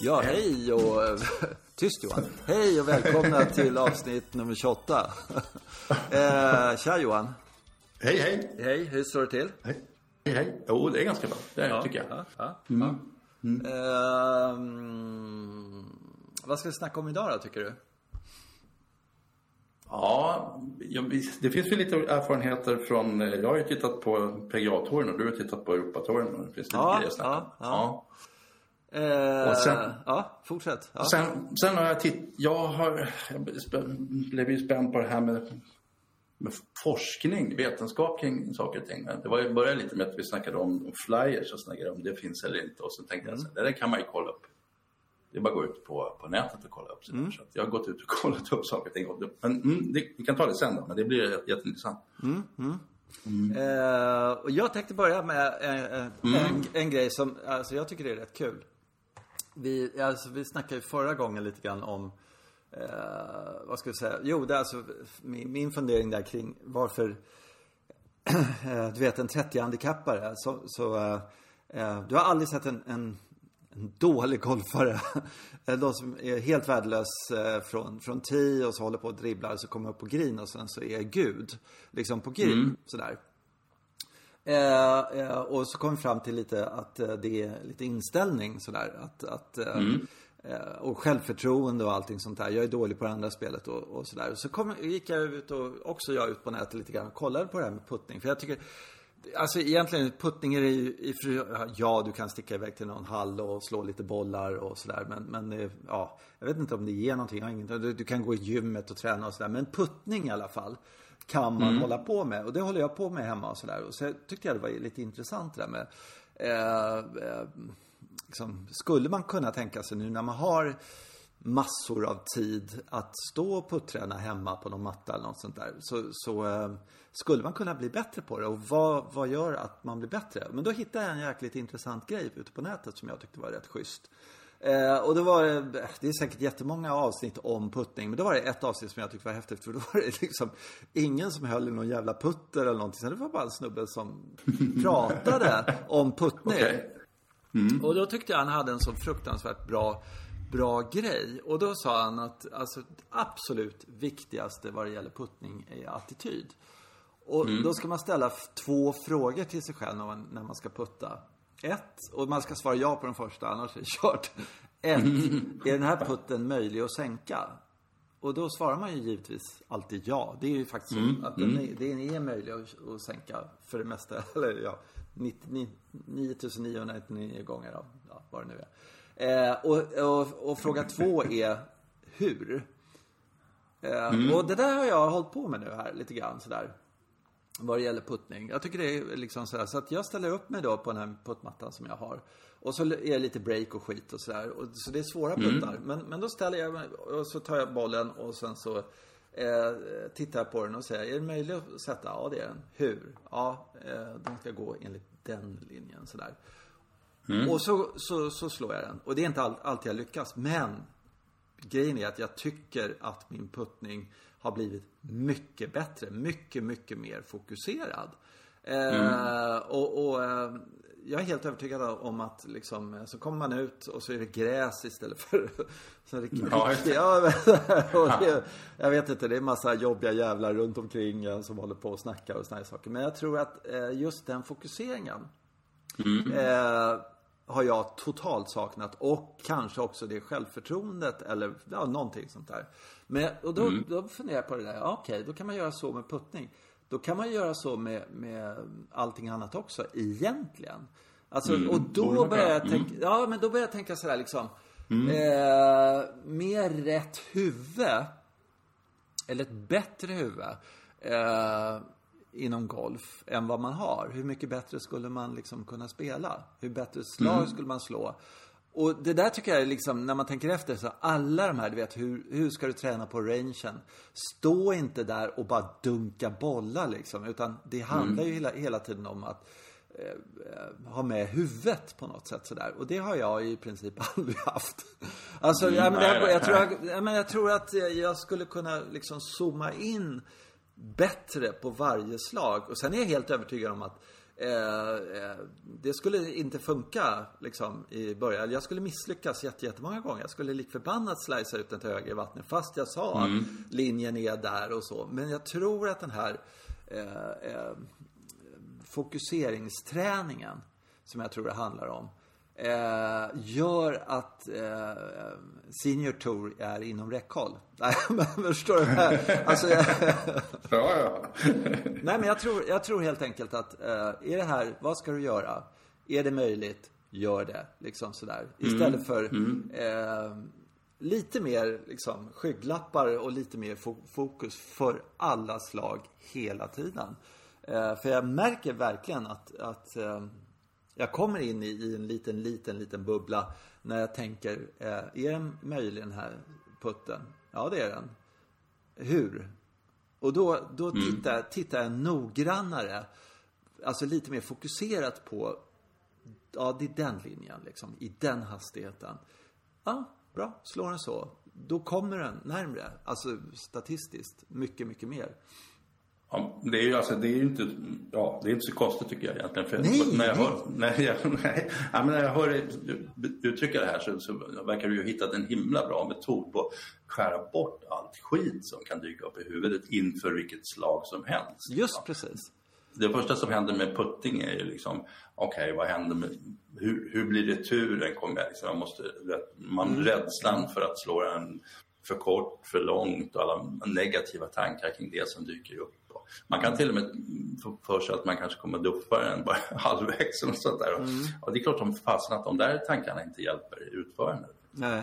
Ja, hej och... Tyst Johan. Hej och välkomna till avsnitt nummer 28. Eh, tja Johan. Hej, hej. Hej, hur står det till? Hej, hej. hej. Jo, det är ganska bra. Det är, tycker jag. Ja, ja. Mm. Ehm, vad ska vi snacka om idag då, tycker du? Ja, det finns ju lite erfarenheter från... eh, Jag har ju tittat på PGA-touren och du har tittat på Europatouren. Det finns lite Ja, grejer att snacka om. ja, ja. Eh, Och sen- Ja, fortsätt. Ja. Sen, sen har jag tittat... Jag har... Jag blev ju spänd på det här med, med forskning, vetenskap kring saker och ting. Det var började lite med att vi snackade om flyers och snackade om det finns eller inte. Och så tänkte jag så här, det kan man ju kolla upp. Det är bara att gå ut på, på nätet och kolla upp. Så att jag har gått ut och kollat upp saker och ting. Men mm, det, vi kan ta det sen då, men det blir jätte- jätteintressant. Eh, och jag tänkte börja med eh, eh, en, en grej som, alltså jag tycker det är rätt kul. Vi, alltså, vi snackade ju förra gången lite grann om, eh, vad ska vi säga, jo det är alltså min, min fundering där kring varför, eh, du vet en 30-handikappare, så, så eh, eh, du har aldrig sett en, en, en dålig golfare. De som är helt värdelös eh, från, från tee och så håller på och dribblar och så kommer upp på green och sen så är Gud liksom på green sådär. Eh, eh, och så kom vi fram till lite att eh, det är lite inställning sådär. Att, att, eh, eh, och självförtroende och allting sånt där. Jag är dålig på det andra spelet och, och sådär. Så kom, gick jag ut och också jag ut på nätet lite grann och kollade på det här med puttning. För jag tycker Alltså egentligen, puttning är ju Ja, du kan sticka iväg till någon hall och slå lite bollar och sådär. Men, men ja, jag vet inte om det ger någonting. Du, du kan gå i gymmet och träna och sådär. Men puttning i alla fall kan man hålla på med. Och det håller jag på med hemma och sådär. Och så tyckte jag det var lite intressant det där med eh, eh, liksom, skulle man kunna tänka sig nu när man har massor av tid att stå och putträna hemma på någon matta eller något sånt där. Så, så eh, skulle man kunna bli bättre på det. Och vad, vad gör att man blir bättre? Men då hittade jag en jäkligt intressant grej ute på nätet som jag tyckte var rätt schysst. Eh, och då var det, det är säkert jättemånga avsnitt om puttning. Men då var det ett avsnitt som jag tyckte var häftigt. För då var det liksom ingen som höll i någon jävla putter eller någonting. Så det var bara en snubbe som pratade om puttning. Okej. Och då tyckte jag han hade en så fruktansvärt bra, bra grej. Och då sa han att alltså, det absolut viktigaste vad det gäller puttning är attityd. Och då ska man ställa två frågor till sig själv när man, när man ska putta. Ett, och man ska svara ja på den första, annars är det kört. Ett, är den här putten möjlig att sänka? Och då svarar man ju givetvis alltid ja. Det är ju faktiskt så att den är, den är möjlig att, att sänka för det mesta. Eller ja, 99 9999 gånger då, ja, vad det nu är. Eh, och, och, och fråga två är hur? Eh, Och det där har jag hållit på med nu här lite grann sådär. Vad det gäller puttning. Jag tycker det är liksom sådär. Så att jag ställer upp mig då på den här puttmattan som jag har. Och så är det lite break och skit och sådär. Så det är svåra puttar. Men, men då ställer jag mig och så tar jag bollen och sen så eh, tittar jag på den och säger, är det möjligt att sätta? Ja, det är den. Hur? Ja, eh, den ska gå enligt den linjen sådär. Och så, så, så slår jag den. Och det är inte all, alltid jag lyckas. Men grejen är att jag tycker att min puttning har blivit mycket bättre. Mycket, mycket mer fokuserad. Eh, och och eh, jag är helt övertygad om att liksom, eh, så kommer man ut och så är det gräs istället för så är det Ja, och det, Jag vet inte, det är massa jobbiga jävlar runt omkring som håller på och snackar och såna här saker. Men jag tror att eh, just den fokuseringen eh, har jag totalt saknat. Och kanske också det självförtroendet eller ja, någonting sånt där. Men, och då, då funderar jag på det där. Ja, Okej, då kan man göra så med puttning. Då kan man göra så med, med allting annat också, egentligen. Alltså, och borde då börjar jag tänka, ja men då börjar jag tänka sådär liksom. Eh, med rätt huvud eller ett bättre huvud eh, inom golf än vad man har. Hur mycket bättre skulle man liksom kunna spela? Hur bättre slag skulle man slå? Och det där tycker jag är liksom, när man tänker efter, så alla de här, du vet, hur, hur ska du träna på rangen? Stå inte där och bara dunka bollar liksom, utan det handlar ju hela, hela tiden om att eh, ha med huvudet på något sätt sådär. Och det har jag i princip aldrig haft. Alltså, ja, men jag, jag, tror jag, ja, men jag tror att jag skulle kunna liksom zooma in bättre på varje slag. Och sen är jag helt övertygad om att Eh, eh, det skulle inte funka liksom i början. Jag skulle misslyckas jätte, jättemånga gånger. Jag skulle lik förbannat slicea ut den till höger i vattnet fast jag sa att linjen är där och så. Men jag tror att den här eh, eh, fokuseringsträningen som jag tror det handlar om eh, gör att eh, Senior Tour är inom räckhåll. Nej, men förstår du? Alltså, jag, Ja, ja. Nej, men jag tror, jag tror helt enkelt att eh, är det här, vad ska du göra? Är det möjligt? Gör det. Liksom sådär. Istället för eh, lite mer liksom, skygglappar och lite mer fo- fokus för alla slag hela tiden. Eh, för jag märker verkligen att, att eh, jag kommer in i, i en liten, liten, liten bubbla när jag tänker, eh, är den möjlig den här putten? Ja, det är den. Hur? Och då, då tittar, tittar jag noggrannare, alltså lite mer fokuserat på, ja det är den linjen liksom, i den hastigheten. Ja, bra, slår den så. Då kommer den närmre, alltså statistiskt, mycket, mycket mer. Ja, det är ju alltså, det är inte, ja, det är inte så konstigt tycker jag egentligen. För Nej, när jag nej. hör, nej, jag, nej, ja, men när jag hör uttrycka det här så, så verkar du ju ha hittat en himla bra metod på att skära bort allt skit som kan dyka upp i huvudet inför vilket slag som helst. Just precis. Det första som händer med putting är ju liksom, okej vad händer med, hur, hur blir returen? Kommer jag liksom, jag måste, man, Mm. rädslan för att slå den för kort, för långt och alla negativa tankar kring det som dyker upp. Man kan till och med få för sig att man kanske kommer duppa den bara halvvägs och sånt där. Mm. Och det är klart som fasen att de där tankarna inte hjälper utförandet. Nej.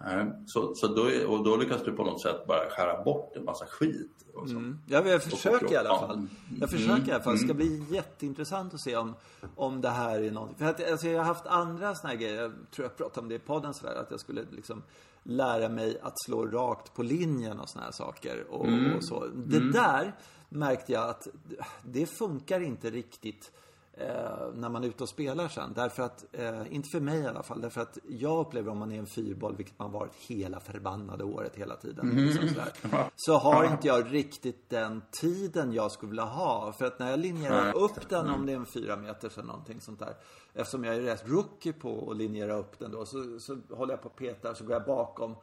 Nej, Så, så då, är- och då lyckas du på något sätt bara skära bort en massa skit. Och så. Mm. Jag, jag försöker i alla Ja. fall. Jag försöker i alla fall. Det ska bli jätteintressant att se om, om det här är någonting. För att, alltså, jag har haft andra såna här grejer. Jag tror jag pratade om det i podden sådär. Att jag skulle liksom lära mig att slå rakt på linjen och såna här saker. Och, och så. Det där märkte jag att det funkar inte riktigt eh, när man är ute och spelar sen. Därför att, eh, inte för mig i alla fall, därför att jag upplever om man är en fyrboll, vilket man varit hela förbannade året hela tiden. Liksom sådär, så har inte jag riktigt den tiden jag skulle vilja ha. För att när jag linjerar upp den, om det är en fyra meters eller någonting sånt där. Eftersom jag är rätt rookie på att linjera upp den då, så, så håller jag på och petar, så går jag bakom.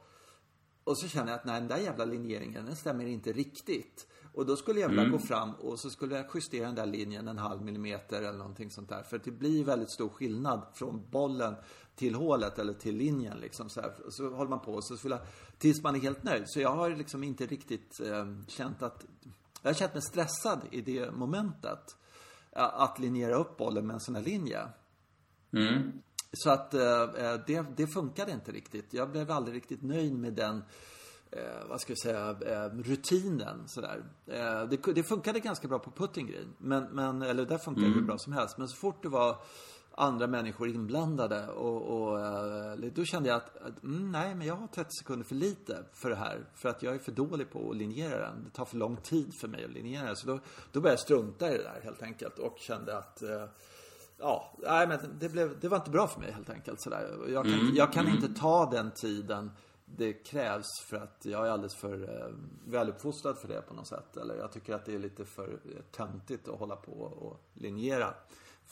Och så känner jag att nej, den där jävla linjeringen, den stämmer inte riktigt. Och då skulle jag vilja gå fram och så skulle jag justera den där linjen en halv millimeter eller någonting sånt där. För det blir väldigt stor skillnad från bollen till hålet eller till linjen liksom så här. Så håller man på och så skulle jag, tills man är helt nöjd. Så jag har liksom inte riktigt eh, känt att, jag har känt mig stressad i det momentet. eh, Att linjera upp bollen med en sån här linje. Så att eh, det, det funkade inte riktigt. Jag blev aldrig riktigt nöjd med den, eh, vad ska jag säga, eh, rutinen sådär. Eh, det, det funkade ganska bra på putting green. Men, men, eller där funkade det hur bra som helst. Men så fort det var andra människor inblandade och, och eh, då kände jag att, att mm, nej men jag har 30 sekunder för lite för det här. För att jag är för dålig på att linjera den. Det tar för lång tid för mig att linjera den. Så då, då började jag strunta i det där helt enkelt och kände att eh, Ja, nej men det, blev, det var inte bra för mig helt enkelt. Sådär. Jag kan, jag kan inte ta den tiden det krävs för att jag är alldeles för eh, väluppfostrad för det på något sätt. Eller jag tycker att det är lite för töntigt att hålla på och linjera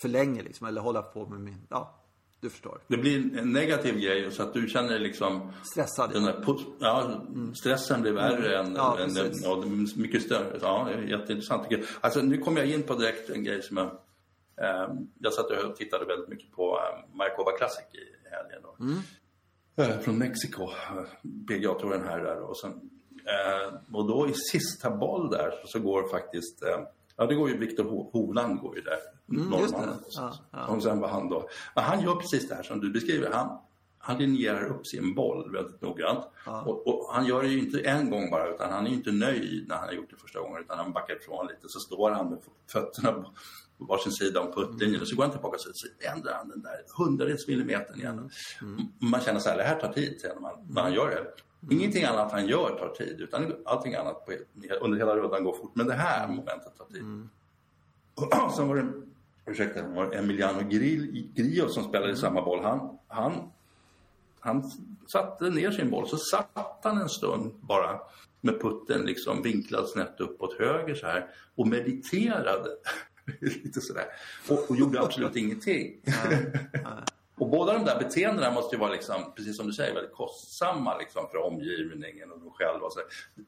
för länge liksom. Eller hålla på med min, ja, du förstår. Det blir en negativ grej så att du känner liksom Stressad. den där ja, stressen blir värre än, Ja, än, ja, mycket större. Ja, jätteintressant tycker jag. Alltså nu kommer jag in på direkt en grej som jag eh, jag satt och tittade väldigt mycket på eh, Markova Classic i helgen. Då. Mm. Eh, från Mexiko, PGA-touren här där. Och, sen, eh, och då i sista boll där så, så går faktiskt eh, Ja, det går ju Viktor Ho- Hovland går ju där. Mm, norrmannen. Ja, ja. Och sen var han då. Men han gör precis det här som du beskriver. Han, han linjerar upp sin boll väldigt noggrant. Och, och han gör det ju inte en gång bara, utan han är ju inte nöjd när han har gjort det första gången. Utan han backar ifrån lite, så står han med fötterna på varsin sida om puttlinjen. Och så går han tillbaka och så ändrar han den där hundradels millimetern igen. Man känner så här, det här tar tid, säger man, när han gör det. Ingenting annat han gör tar tid, utan allting annat på, under hela rundan går fort. Men det här momentet tar tid. Och sen var det, ursäkta, det var Emiliano Grill- Grillo som spelade i samma boll. Han, han, han satte ner sin boll, så satt han en stund bara med putten liksom vinklad snett uppåt höger så här och mediterade Lite sådär. Och, och gjorde absolut ingenting. Och båda de där beteendena måste ju vara, liksom, precis som du säger, väldigt kostsamma liksom, för omgivningen och de själva. Och så.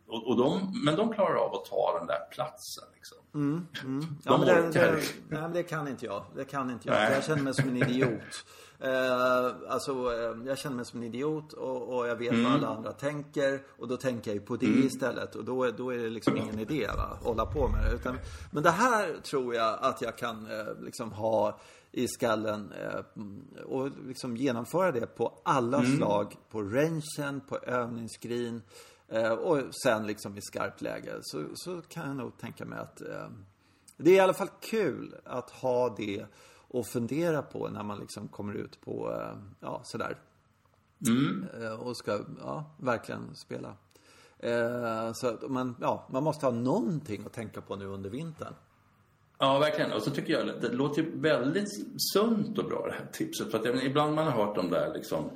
Och, och de, men de klarar av att ta den där platsen. Liksom. Mm, mm. De Ja, men det, det, nej, men det kan inte jag. Det kan inte jag. Nej. Jag känner mig som en idiot. Eh, alltså, eh, jag känner mig som en idiot och, och jag vet Mm. vad alla andra tänker. Och då tänker jag ju på det istället. Och då, är- då är det liksom ingen idé va? att hålla på med det. Utan, men det här tror jag att jag kan eh, liksom ha i skallen eh, och liksom genomföra det på alla Mm. slag. På rangen, på övningsgreen. Eh, och sen liksom i skarpt läge så, så kan jag nog tänka mig att eh, det är i alla fall kul att ha det och fundera på när man liksom kommer ut på, eh, ja sådär. Eh, och ska, ja, verkligen spela. Eh, så att man, ja, man måste ha någonting att tänka på nu under vintern. Ja, verkligen. Och så tycker jag det låter ju väldigt sunt och bra det här tipset. För att jag, ibland man har hört de där liksom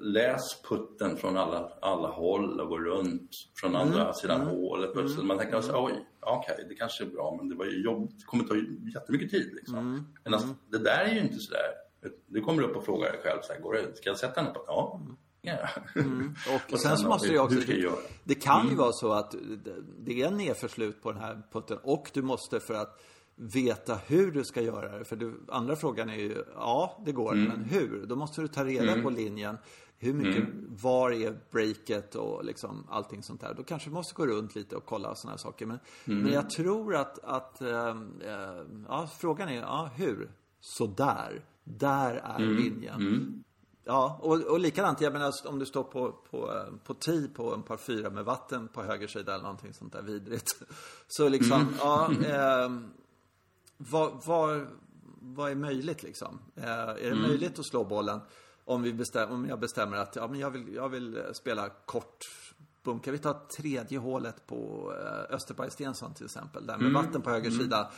läs putten från alla, alla håll och gå runt från andra sidan hålet. Så man tänker så, oj, okej, det kanske är bra, men det var ju jobbigt. Det kommer ta jättemycket tid liksom. Men alltså, det där är ju inte så där. Du kommer upp och frågar dig själv, så här, går det, ska jag sätta den på? Ja. ja. Och, sen, så måste det ju också, jag göra? det kan ju vara så att det- det är nedförslut på den här putten och du måste för att veta hur du ska göra det. För du, andra frågan är ju, ja det går, men hur? Då måste du ta reda på linjen. Hur mycket, var är breaket och liksom allting sånt där. Då kanske du måste gå runt lite och kolla sådana här saker. Men, men jag tror att, att ehm, eh, ja, frågan är, ja hur? Så där. Där är linjen. Ja, och, och likadant, jag menar om du står på, på, eh, på tee på en par fyra med vatten på höger sida eller någonting sånt där vidrigt. Så liksom, ja, ehm, vad, vad, vad är möjligt liksom? Eh, är det möjligt att slå bollen om, vi bestäm, om jag bestämmer att ja, men jag, vill, jag vill eh, spela kort bunkar. Vi tar tredje hålet på eh, Österberg Stensson till exempel. Där med vatten på höger sida.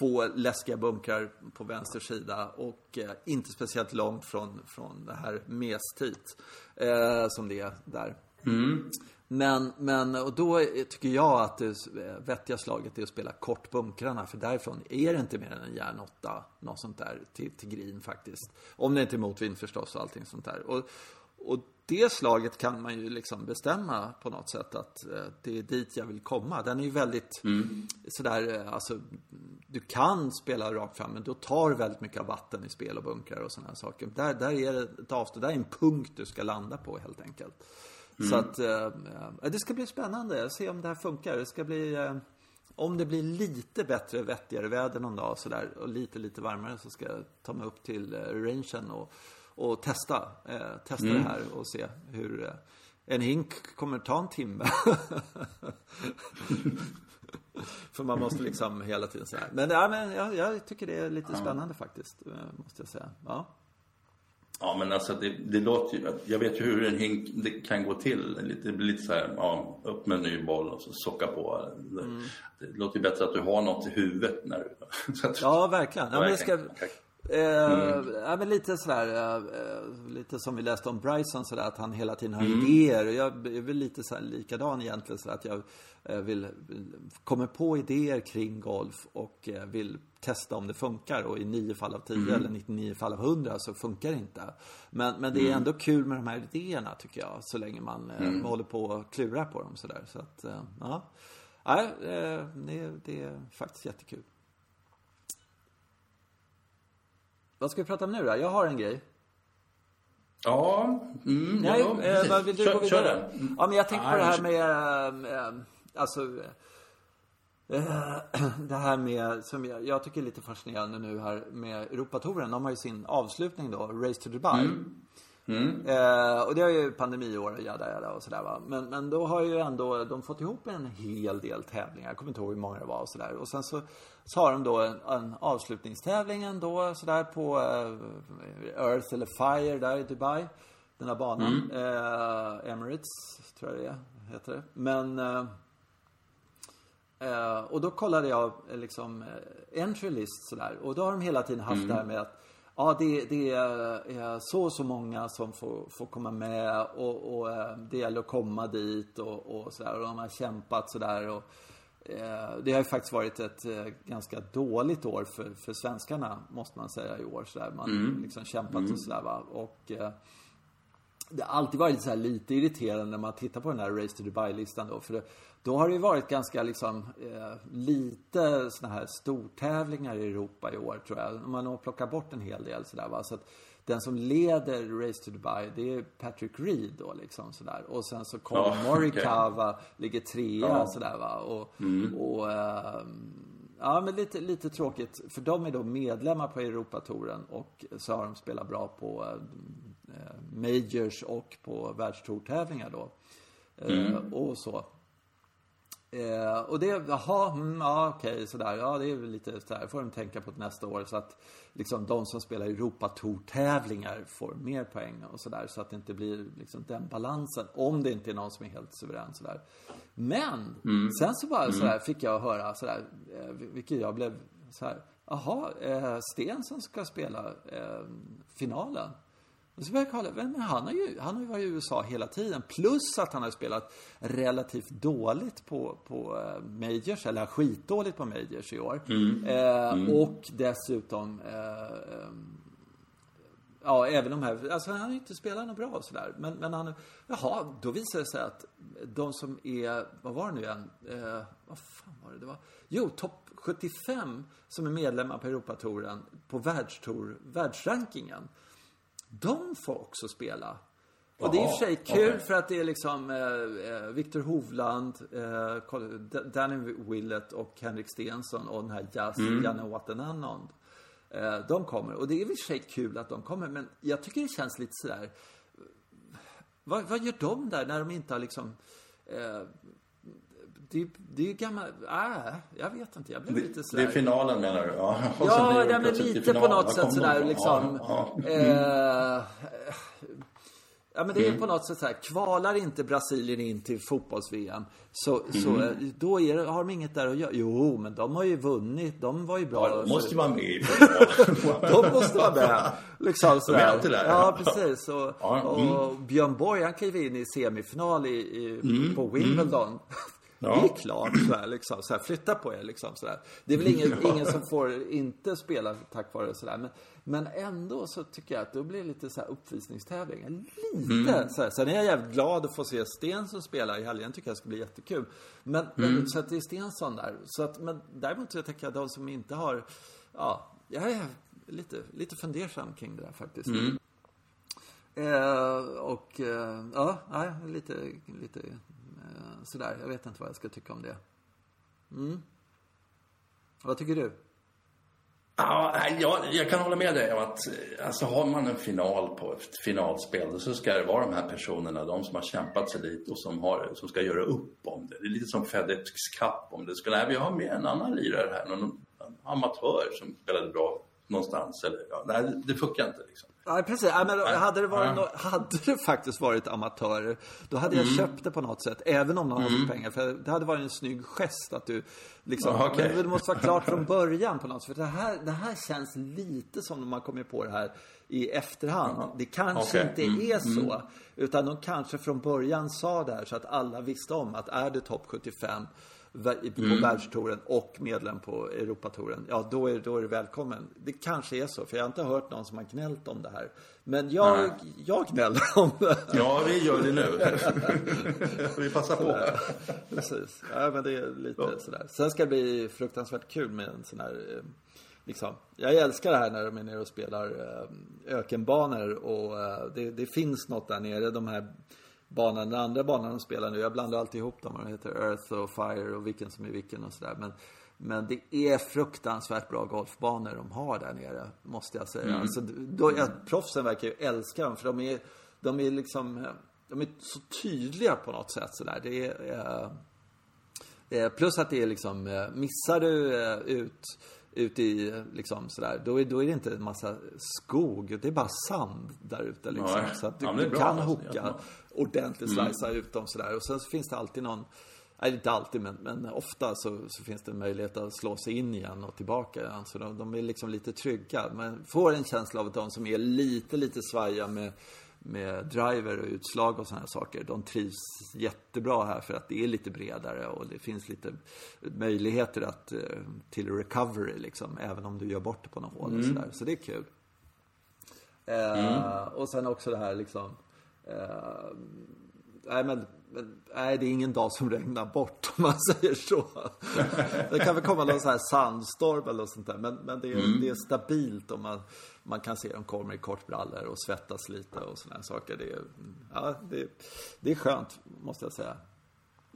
Två läskiga bunkrar på vänster sida. Och eh, inte speciellt långt från, från det här mestit. Eh, som det är där. Men, men och då tycker jag att det vettiga slaget är att spela kort bunkrarna. För därifrån är det inte mer än en järnåtta, något sånt där, till, till green faktiskt. Om det inte är motvind förstås och allting sånt där. Och, och det slaget kan man ju liksom bestämma på något sätt att eh, det är dit jag vill komma. Den är ju väldigt sådär, eh, alltså du kan spela rakt fram men då tar väldigt mycket av vatten i spel och bunkrar och sådana saker. Där, där är det ett avstånd, där är en punkt du ska landa på helt enkelt. Så att eh, det ska bli spännande, se om det här funkar. Det ska bli eh, om det blir lite bättre, vettigare väder någon dag sådär och lite, lite varmare så ska jag ta mig upp till eh, rangen och, och testa. Eh, testa det här och se hur eh, en hink kommer ta en timme. För man måste liksom hela tiden så här. Men, ja, men jag, jag tycker det är lite spännande faktiskt, eh, måste jag säga. Ja. Ja, men alltså det, det låter ju... Jag vet ju hur en hink det kan gå till. Det blir lite så här, ja, upp med en ny boll och så socka på. Det, det låter ju bättre att du har något i huvudet när du... Ja, verkligen. Ja, det ska, Verkligen. eh, ja, men lite sådär, eh, lite som vi läste om Bryson sådär, att han hela tiden har idéer. Och jag är väl lite så här likadan egentligen, så att jag eh, vill, vill, kommer på idéer kring golf och eh, vill testa om det funkar. Och i 9 fall av 10 eller 99 fall av 100 så funkar det inte. Men, men det är ändå kul med de här idéerna tycker jag, så länge man eh, håller på och klurar på dem sådär. Så att, eh, ja. Nej, eh, det, det är faktiskt jättekul. Vad ska vi prata om nu då? Jag har en grej. Ja, mm, Nej, ja, eh, vill du kör, gå kör vidare? den. Ja, men jag tänkte på det här kör. med, eh, alltså, det här med, som jag, jag tycker är lite fascinerande nu här med Europatouren. De har ju sin avslutning då, Race to Dubai. Eh, och det har ju pandemiår och jada jada och sådär va. Men, men då har ju ändå de fått ihop en hel del tävlingar. Jag kommer inte ihåg hur många det var och sådär. Och sen så, så har de då en, en avslutningstävling ändå sådär på eh, Earth eller Fire där i Dubai. Den här banan. Eh, Emirates tror jag det är, heter det. Men eh, och då kollade jag eh, liksom eh, entry list sådär. Och då har de hela tiden haft det här med att Ja, det, det är eh, så och så många som får, får komma med och, och det gäller att komma dit och, och sådär. Och de har kämpat sådär. Och, Eh, det har ju faktiskt varit ett eh, ganska dåligt år för, för svenskarna, måste man säga, i år. Så där. Man mm. liksom kämpat mm. och sådär va. Och eh, det har alltid varit så lite irriterande när man tittar på den här Race to Dubai-listan då. För det, då har det ju varit ganska liksom eh, lite såna här stortävlingar i Europa i år tror jag. Man har plockat bort en hel del sådär va. Så att den som leder Race to Dubai, det är Patrick Reed då liksom sådär. Och sen så Colin ja, Morikawa okay. ligger trea ja. sådär va. Och, mm. och äh, ja men lite, lite tråkigt. För de är då medlemmar på Europatouren och så har de spelat bra på äh, Majors och på världstourtävlingar då. Mm. Äh, och så. Eh, och det, jaha, mm, ja okej sådär. Ja det är väl lite sådär, får de tänka på nästa år. Så att liksom de som spelar Europatour-tävlingar får mer poäng och sådär. Så att det inte blir liksom den balansen. Om det inte är någon som är helt suverän sådär. Men, mm. sen så bara mm. sådär fick jag höra sådär, eh, vilket jag blev såhär, jaha, eh, Stensson ska spela eh, finalen. Och så började jag kolla, men han har, ju, han har ju varit i USA hela tiden. Plus att han har spelat relativt dåligt på, på uh, Majors, eller skitdåligt på Majors i år. Mm. Eh, mm. Och dessutom eh, um, Ja, även de här, alltså han har ju inte spelat något bra och sådär. Men, men han, jaha, då visar det sig att de som är, vad var det nu igen? Eh, vad fan var det det var? Jo, topp 75 som är medlemmar på Europatouren på världstour, världsrankingen de får också spela. Och det är i och för sig kul okay. för att det är liksom eh, eh Victor Hovland, eh, Danny Willett och Henrik Stensson och den här Jazz, mm. Janne Watananond. Eh, de kommer. Och det är i och för sig kul att de kommer. Men jag tycker det känns lite sådär. Vad, vad gör de där när de inte har liksom eh, det, det är gammal... Äh, jag vet inte. Jag blev lite sådär... Det är finalen menar du? Ja, ja det men lite på något sätt sådär liksom... Ja, ja. Eh, Ja men det är mm. på något sätt så här, kvalar inte Brasilien in till fotbolls-VM så, mm. så eh, då är, har de inget där att göra. Jo, men de har ju vunnit. De var ju bra. Ja, de måste ju vara med i De måste vara med. Liksom sådär. De är alltid där. Ja, precis. Och, ja, mm. och Björn Borg, han klev in i semifinal i, i mm. på Wimbledon. Ja. Det är klart, så här, liksom, så här, flytta på er liksom. Så där. Det är väl ingen, ja. ingen som får inte spela tack vare sådär. Men, men ändå så tycker jag att då blir det lite så här uppvisningstävling. Lite mm. så här. Sen är jag jävligt glad att få se Stensson spela i helgen. Tycker jag ska bli jättekul. Men, mm. men så att det är Stensson där. Så att, men däremot så tänker jag de som inte har, ja, jag är lite, lite fundersam kring det där faktiskt. Mm. Eh, och eh, ja, lite, lite Eh, sådär. Jag vet inte vad jag ska tycka om det. Mm. Vad tycker du? Ja, jag, jag kan hålla med dig om att eh, alltså, har man en final på ett finalspel så ska det vara de här personerna, de som har kämpat sig dit och som, har, som ska göra upp om det. Det är lite som Fedex Cup om det skulle, nej, vi har med en annan lirare här, någon amatör som spelade bra någonstans. Eller, ja, nej, det funkar inte liksom. Ja, precis. Ja, men hade, det varit no hade det faktiskt varit amatörer, då hade jag mm. köpt det på något sätt. Även om de hade mm. pengar. För det hade varit en snygg gest att du liksom... Ja, okay. Men det måste vara klart från början på något sätt. För det här, det här känns lite som när man kommer på det här i efterhand. Mm. Det kanske okay. inte mm. är så. Mm. Utan de kanske från början sa det här så att alla visste om att är det topp 75 på mm. världstouren och medlem på Europatouren, ja då är, då är det välkommen. Det kanske är så, för jag har inte hört någon som har gnällt om det här. Men jag, jag gnäller om det. Ja, vi gör det nu. vi passar på. Precis. Ja, men det är lite ja. sådär. Sen ska det bli fruktansvärt kul med en sån här eh, Liksom. Jag älskar det här när de är nere och spelar eh, ökenbanor och eh, det, det, finns något där nere. De här banan, den andra banan de spelar nu, jag blandar alltid ihop dem, vad heter Earth och Fire och vilken som är vilken och sådär. Men, men det är fruktansvärt bra golfbanor de har där nere, måste jag säga. Mm. Alltså, då, ja, proffsen verkar ju älska dem, för de är, de är liksom, de är så tydliga på något sätt sådär. Det är, eh, plus att det är liksom, eh, missar du eh, ut ute i, liksom sådär, då är, då är det inte en massa skog, det är bara sand där ute liksom. Ja, så att du, ja, du kan alltså, hooka ordentligt, mm. slicea ut dem sådär. Och sen så finns det alltid någon, nej inte alltid men, men ofta så, så, finns det en möjlighet att slå sig in igen och tillbaka igen. Så de, de är liksom lite trygga. Men får en känsla av att de som är lite, lite svaja med med driver och utslag och sådana här saker. De trivs jättebra här för att det är lite bredare och det finns lite möjligheter att, eh, till recovery liksom. Även om du gör bort det på något hål och sådär. Så det är kul. Eh, och sen också det här liksom eh, nej men, nej det är ingen dag som regnar bort om man säger så. det kan väl komma någon sån här sandstorm eller sånt där. Men, men det, är, Mm. det är stabilt och man, man kan se dem komma i kortbrallor och svettas lite och såna här saker. Det är, ja, det, det är skönt, måste jag säga.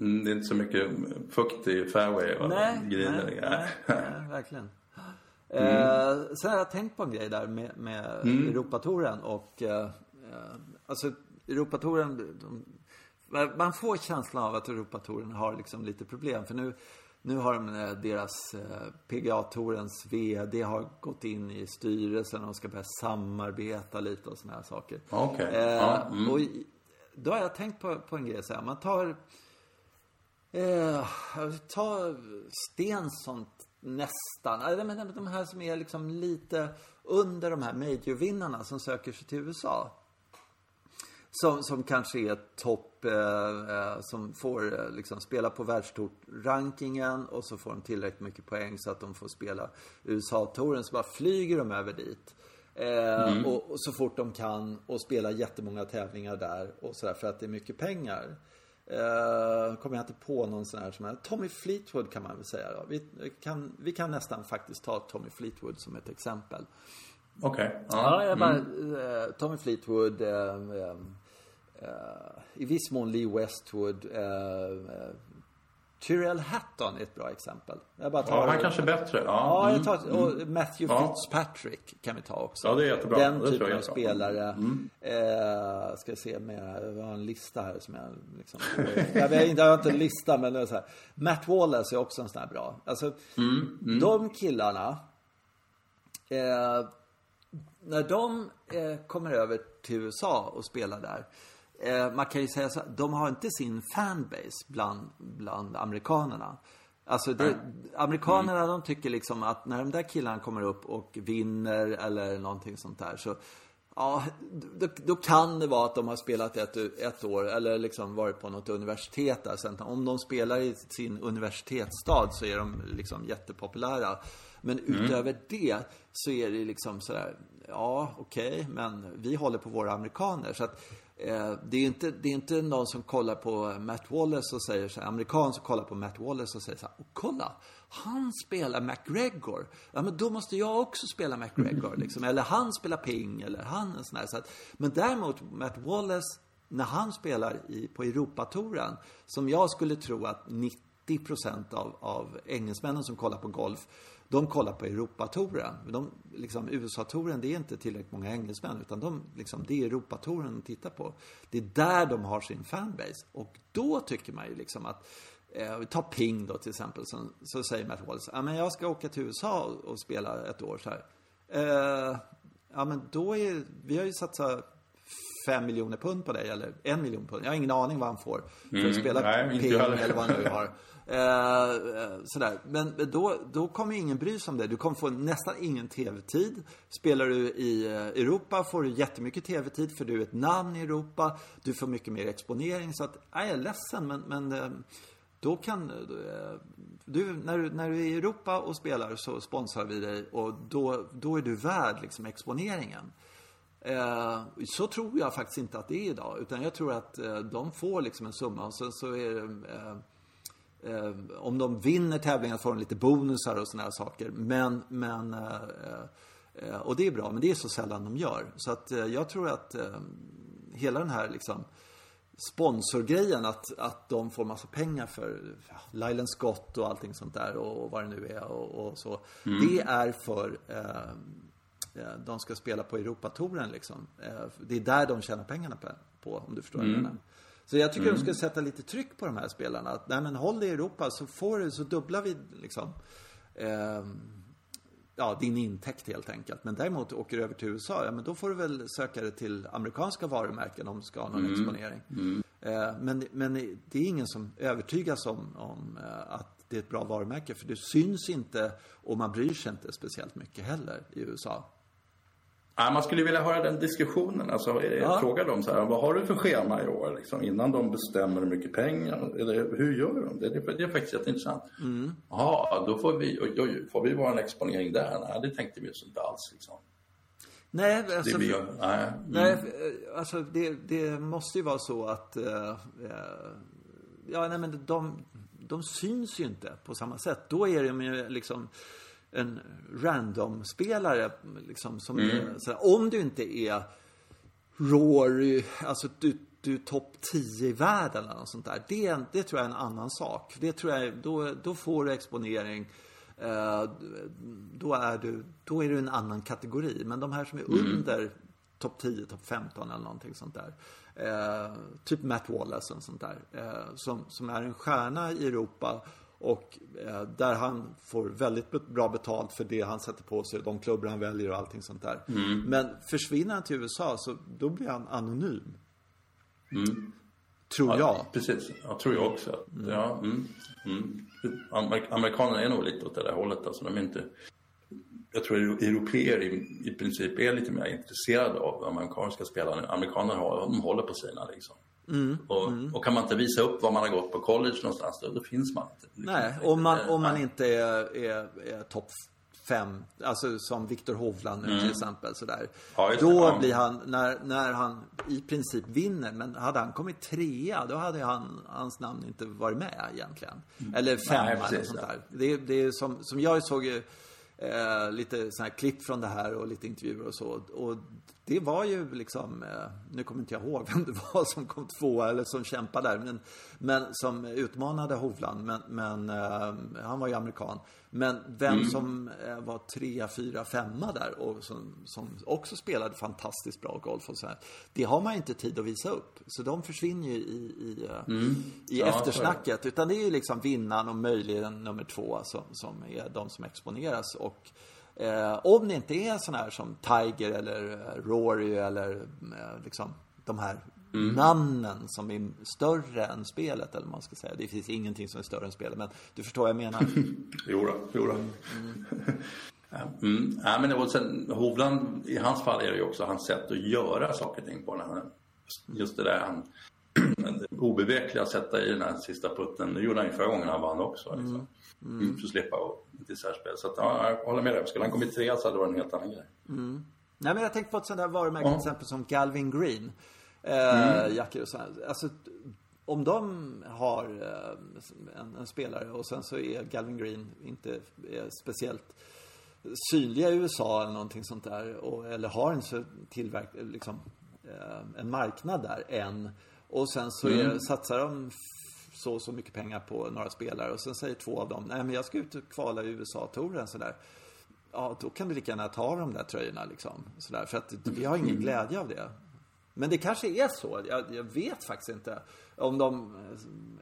Mm, det är inte så mycket fukt i fairway och nej, nej, nej, nej, verkligen. Eh, sen har jag tänkt på en grej där med, med Europatouren och eh, eh, alltså Europatouren, de, man får känslan av att Europatouren har liksom lite problem för nu nu har de eh, deras eh, PGA-tourens VD har gått in i styrelsen och de ska börja samarbeta lite och såna här saker. Okej, Eh, ja, mm. Och då har jag tänkt på, på en grej så här. Man tar Eh, ta Stensson nästan. Eller men de här som är liksom lite under de här majorvinnarna som söker sig till USA. Som, som kanske är topp, eh, eh, som får eh, liksom spela på världstour-rankingen och så får de tillräckligt mycket poäng så att de får spela USA-touren. Så bara flyger de över dit. Eh, och, och så fort de kan och spela jättemånga tävlingar där och sådär för att det är mycket pengar. Eh, kommer jag inte på någon sån här som är Tommy Fleetwood kan man väl säga då. Vi kan, vi kan nästan faktiskt ta Tommy Fleetwood som ett exempel. Okej. Ja, Ja. jag bara, eh, Tommy Fleetwood, eh, eh, i viss mån Lee Westwood, eh, eh, Tyrell Hatton är ett bra exempel. Jag bara tar, ja, han kanske är bättre. Ja, mm. jag tar, och Matthew Ja. Fitzpatrick kan vi ta också. Ja, det är jättebra. Den Det typen av är bra. spelare. Eh, ska se med, jag har en lista här som jag liksom, jag, vet inte, jag har inte en lista men det är så här. Matt Wallace är också en sån här bra. Alltså, de killarna eh, när de eh, kommer över till USA och spelar där. Eh, man kan ju säga så de har inte sin fanbase bland, bland amerikanerna. Alltså det, amerikanerna de tycker liksom att när de där killarna kommer upp och vinner eller någonting sånt där så Ja, då, då kan det vara att de har spelat ett, ett år eller liksom varit på något universitet där. Sen om de spelar i sin universitetsstad så är de liksom jättepopulära. Men utöver det så är det liksom sådär, ja okej, men vi håller på våra amerikaner. Så att Eh, det är inte, det är inte någon som kollar på Matt Wallace och säger så här, amerikan som kollar på Matt Wallace och säger så här, och kolla, han spelar McGregor. Ja men då måste jag också spela McGregor liksom. Eller han spelar ping eller han en sån här. Så att, men däremot Matt Wallace, när han spelar i, på Europatouren, som jag skulle tro att 90% av, av engelsmännen som kollar på golf, de kollar på Europatouren. De, liksom, USA-touren, det är inte tillräckligt många engelsmän, utan de, liksom, det är Europatouren de tittar på. Det är där de har sin fanbase. Och då tycker man ju liksom att Eh, ta Ping då till exempel, så, så säger Matt Wallace, ja men jag ska åka till USA och, och spela ett år så här. Eh, ja men då är, vi har ju satsat fem miljoner pund på dig, eller en miljon pund. Jag har ingen aning vad han får för att spela nej, inte Ping eller vad han nu har. Eh, eh, sådär. Men då, då kommer ju ingen bry sig om det. Du kommer få nästan ingen tv-tid. Spelar du i eh, Europa får du jättemycket tv-tid för du är ett namn i Europa. Du får mycket mer exponering. Så att, nej, jag är ledsen men, men eh, då kan eh, du, när du, när du är i Europa och spelar så sponsrar vi dig och då, då är du värd liksom exponeringen. Eh, så tror jag faktiskt inte att det är idag. Utan jag tror att eh, de får liksom en summa och sen så är det eh, eh, om de vinner tävlingar får de lite bonusar och sådana här saker. Men, men eh, eh, och det är bra, men det är så sällan de gör. Så att eh, jag tror att eh, hela den här liksom sponsorgrejen, att, att de får massa pengar för ja, Lylan Scott och allting sånt där och vad det nu är och, och så. Det är för eh, de ska spela på Europatouren liksom. Eh, det är där de tjänar pengarna på, om du förstår vad jag menar. Så jag tycker de ska sätta lite tryck på de här spelarna. Att, nej men håll dig i Europa så får du, så dubblar vi liksom eh, ja, din intäkt helt enkelt. Men däremot åker du över till USA, ja men då får du väl söka dig till amerikanska varumärken om du ska ha någon exponering. Eh, men, men det är ingen som övertygas om, om eh, att det är ett bra varumärke. För det syns inte och man bryr sig inte speciellt mycket heller i USA. Ja, man skulle vilja höra den diskussionen. Alltså, ja. Fråga dem så här, vad har du för schema i år? Liksom, innan de bestämmer hur mycket pengar. Eller hur gör de? Det, det, det är faktiskt jätteintressant. Mm. Jaha, då får vi, oj, oj, får vi vara en exponering där? Nej, det tänkte vi oss inte alls. Liksom. Nej, alltså, det, gör, nej. Mm. nej, alltså det, det, måste ju vara så att uh, ja, nej, men de, de syns ju inte på samma sätt. Då är de ju liksom en random-spelare. Liksom, som mm. är, sådär, om du inte är Rory, alltså du, du är topp 10 i världen eller något sånt där. Det, det tror jag är en annan sak. Det tror jag, då, då får du exponering. Eh, då, är du, då är du en annan kategori. Men de här som är mm. under topp 10, topp 15 eller någonting sånt där. Eh, typ Matt Wallace och sånt där. Eh, som, som är en stjärna i Europa och eh, där han får väldigt bra betalt för det han sätter på sig, de klubbar han väljer och allting sånt där. Mm. Men försvinner han till USA så då blir han anonym. Mm. Tror ja, jag. Precis, jag tror jag också. Mm. Ja, mm. Mm. Amerikanerna är nog lite åt det där hållet. Alltså, de är inte... Jag tror europeer i, i princip är lite mer intresserade av amerikanska spelare. Amerikaner har, de håller på sina liksom. Mm, och, mm. och, kan man inte visa upp var man har gått på college någonstans, då, då finns man inte. Nej, om man, om man inte är, är, är topp fem, alltså som Viktor Hovland nu mm. till exempel sådär. Ja, då ja. blir han, när, när han i princip vinner, men hade han kommit trea då hade han, hans namn inte varit med egentligen. Mm. Eller femma eller sånt där. Det, det är som, som jag såg eh, lite sådana här klipp från det här och lite intervjuer och så. Och det var ju liksom, eh, nu kommer inte jag ihåg vem det var som kom tvåa eller som kämpade där, men, men som utmanade Hovland. Men, men uh, han var ju amerikan. Men vem mm. som uh, var trea, fyra, femma där och som, som, också spelade fantastiskt bra golf och så här. Det har man ju inte tid att visa upp. Så de försvinner ju i, i, mm. i ja, eftersnacket. Utan det är ju liksom vinnaren och möjligen nummer två som, som är de som exponeras. Och Eh, om det inte är sådana här som Tiger eller eh, Rory eller eh, liksom de här mm. namnen som är större än spelet eller vad man ska säga. Det finns ingenting som är större än spelet men du förstår vad jag menar. jo då, jo då. Mm. Mm. Ja, men och sen, Hovland, i hans fall är det ju också hans sätt att göra saker och ting på. Den just det där han obevekliga sätta i den här sista putten. Det gjorde han ju förra gången han vann också. Liksom. Mm. Mm. För att slippa dessertspel. Så att, ja, jag håller med dig. Skulle han kommit trea så hade det varit en helt annan grej. Mm. Nej, men jag tänkte på ett sånt där varumärke ja. till exempel som Galvin Green. Eh, mm. Jackor och sådär. Alltså, om de har eh, en, en, spelare och sen så är Galvin Green inte är speciellt synliga i USA eller någonting sånt där. Och, eller har en så tillverk, liksom, eh, en marknad där än. Och sen så är, mm. satsar de så och så mycket pengar på några spelare och sen säger två av dem, nej men jag ska ut och kvala i USA-touren sådär. Ja, då kan du lika gärna ta de där tröjorna liksom. Sådär, för att vi har ingen glädje av det. Men det kanske är så. Jag, jag vet faktiskt inte om de,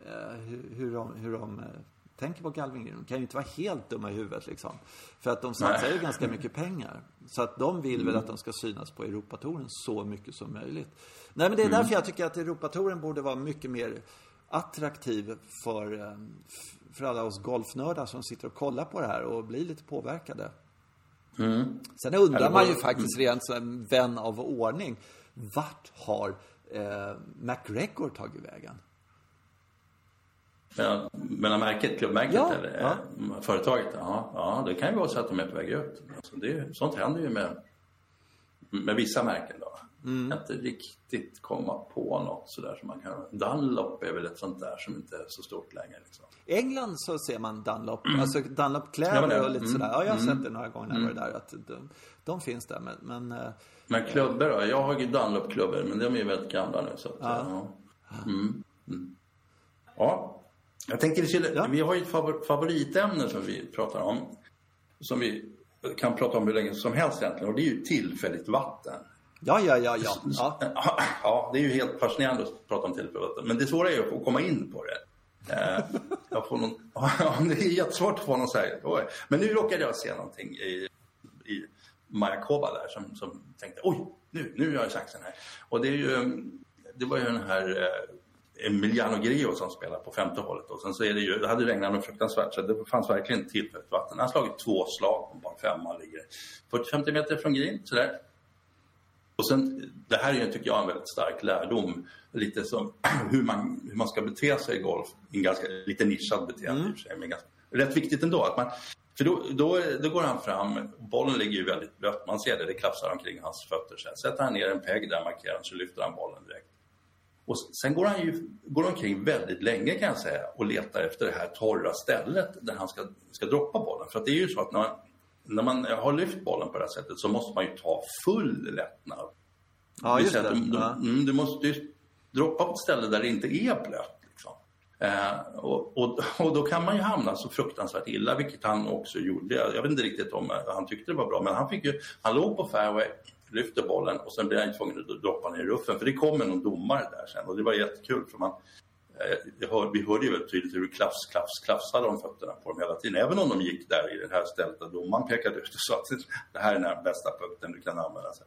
eh, hur, de, hur de eh, tänker på Galvin De kan ju inte vara helt dumma i huvudet liksom. För att de satsar ju ganska mycket pengar. Så att de vill väl att de ska synas på Europatouren så mycket som möjligt. Nej men det är därför jag tycker att Europatouren borde vara mycket mer attraktiv för, eh, för alla oss golfnördar som sitter och kollar på det här och blir lite påverkade. Mm. Sen undrar man ju faktiskt rent som vän av ordning. Vart har eh, McGregor tagit vägen? Ja, menar märket, klubbmärket ja, eller ja. Eh, företaget? Ja, ja, det kan ju vara så att de är på väg ut. Alltså det, sånt händer ju med, med vissa märken. Då. Mm. Inte riktigt komma på något sådär som man kan... Dunlop är väl ett sånt där som inte är så stort längre. Liksom. I England så ser man Dunlop, mm. alltså Dunlop-kläder ja, och lite mm. sådär. Ja, jag har mm. sett det några gånger när mm. där. Att de, de, finns där, men... Men, eh, men klubbor då? Jag har ju Dunlop-klubbor, men de är ju väldigt gamla nu. Så att, ja. Ja. Mm. Mm. ja. Jag tänkte, ja. vi har ju ett favoritämne som vi pratar om. Som vi kan prata om hur länge som helst egentligen. Och det är ju tillfälligt vatten. Ja, ja, ja, ja. Ja, ja det är ju helt fascinerande att prata om tillfället. Men det svåra är ju att komma in på det. Eh, jag får någon, det är jättesvårt att få någon så här, Men nu råkade jag se någonting i, i Majakova där som, som tänkte oj, nu, nu har jag chansen här. Och det är ju, det var ju den här eh, Emiliano Grillo som spelar på femte hålet och sen så är det ju, det hade regnat något fruktansvärt så det fanns verkligen tillfälligt vatten. Han har slagit två slag på en femma ligger 40-50 meter från green sådär. Och sen, det här är, tycker jag, en väldigt stark lärdom. Lite som hur man, hur man ska bete sig i golf. En ganska lite nischad beteende mm. i och för sig. Men ganska, rätt viktigt ändå. Att man, för då, då, då går han fram, bollen ligger ju väldigt blött. Man ser det, det klafsar omkring hans fötter. Sen sätter han ner en peg, där markerar så lyfter han bollen direkt. Och sen går han ju går omkring väldigt länge kan jag säga och letar efter det här torra stället där han ska, ska droppa bollen. För att det är ju så att när när man har lyft bollen på det här sättet så måste man ju ta full lättnad. Ja, just det. Du, ja. du, du måste ju droppa på ett ställe där det inte är blött. Liksom. Eh, och, och, och, då kan man ju hamna så fruktansvärt illa, vilket han också gjorde. Jag vet inte riktigt om han tyckte det var bra, men han, fick ju, han låg på fairway lyfter bollen och sen blir han tvungen att droppa ner i ruffen. För det kommer någon domare där sen och det var jättekul för man eh, hör, vi hörde ju väldigt tydligt hur det klafs, klafs, klafsade om fötterna på dem hela tiden. Även om de gick där i det här stället där domaren pekade ut och sa att det här är den bästa punkten du kan använda. Sig.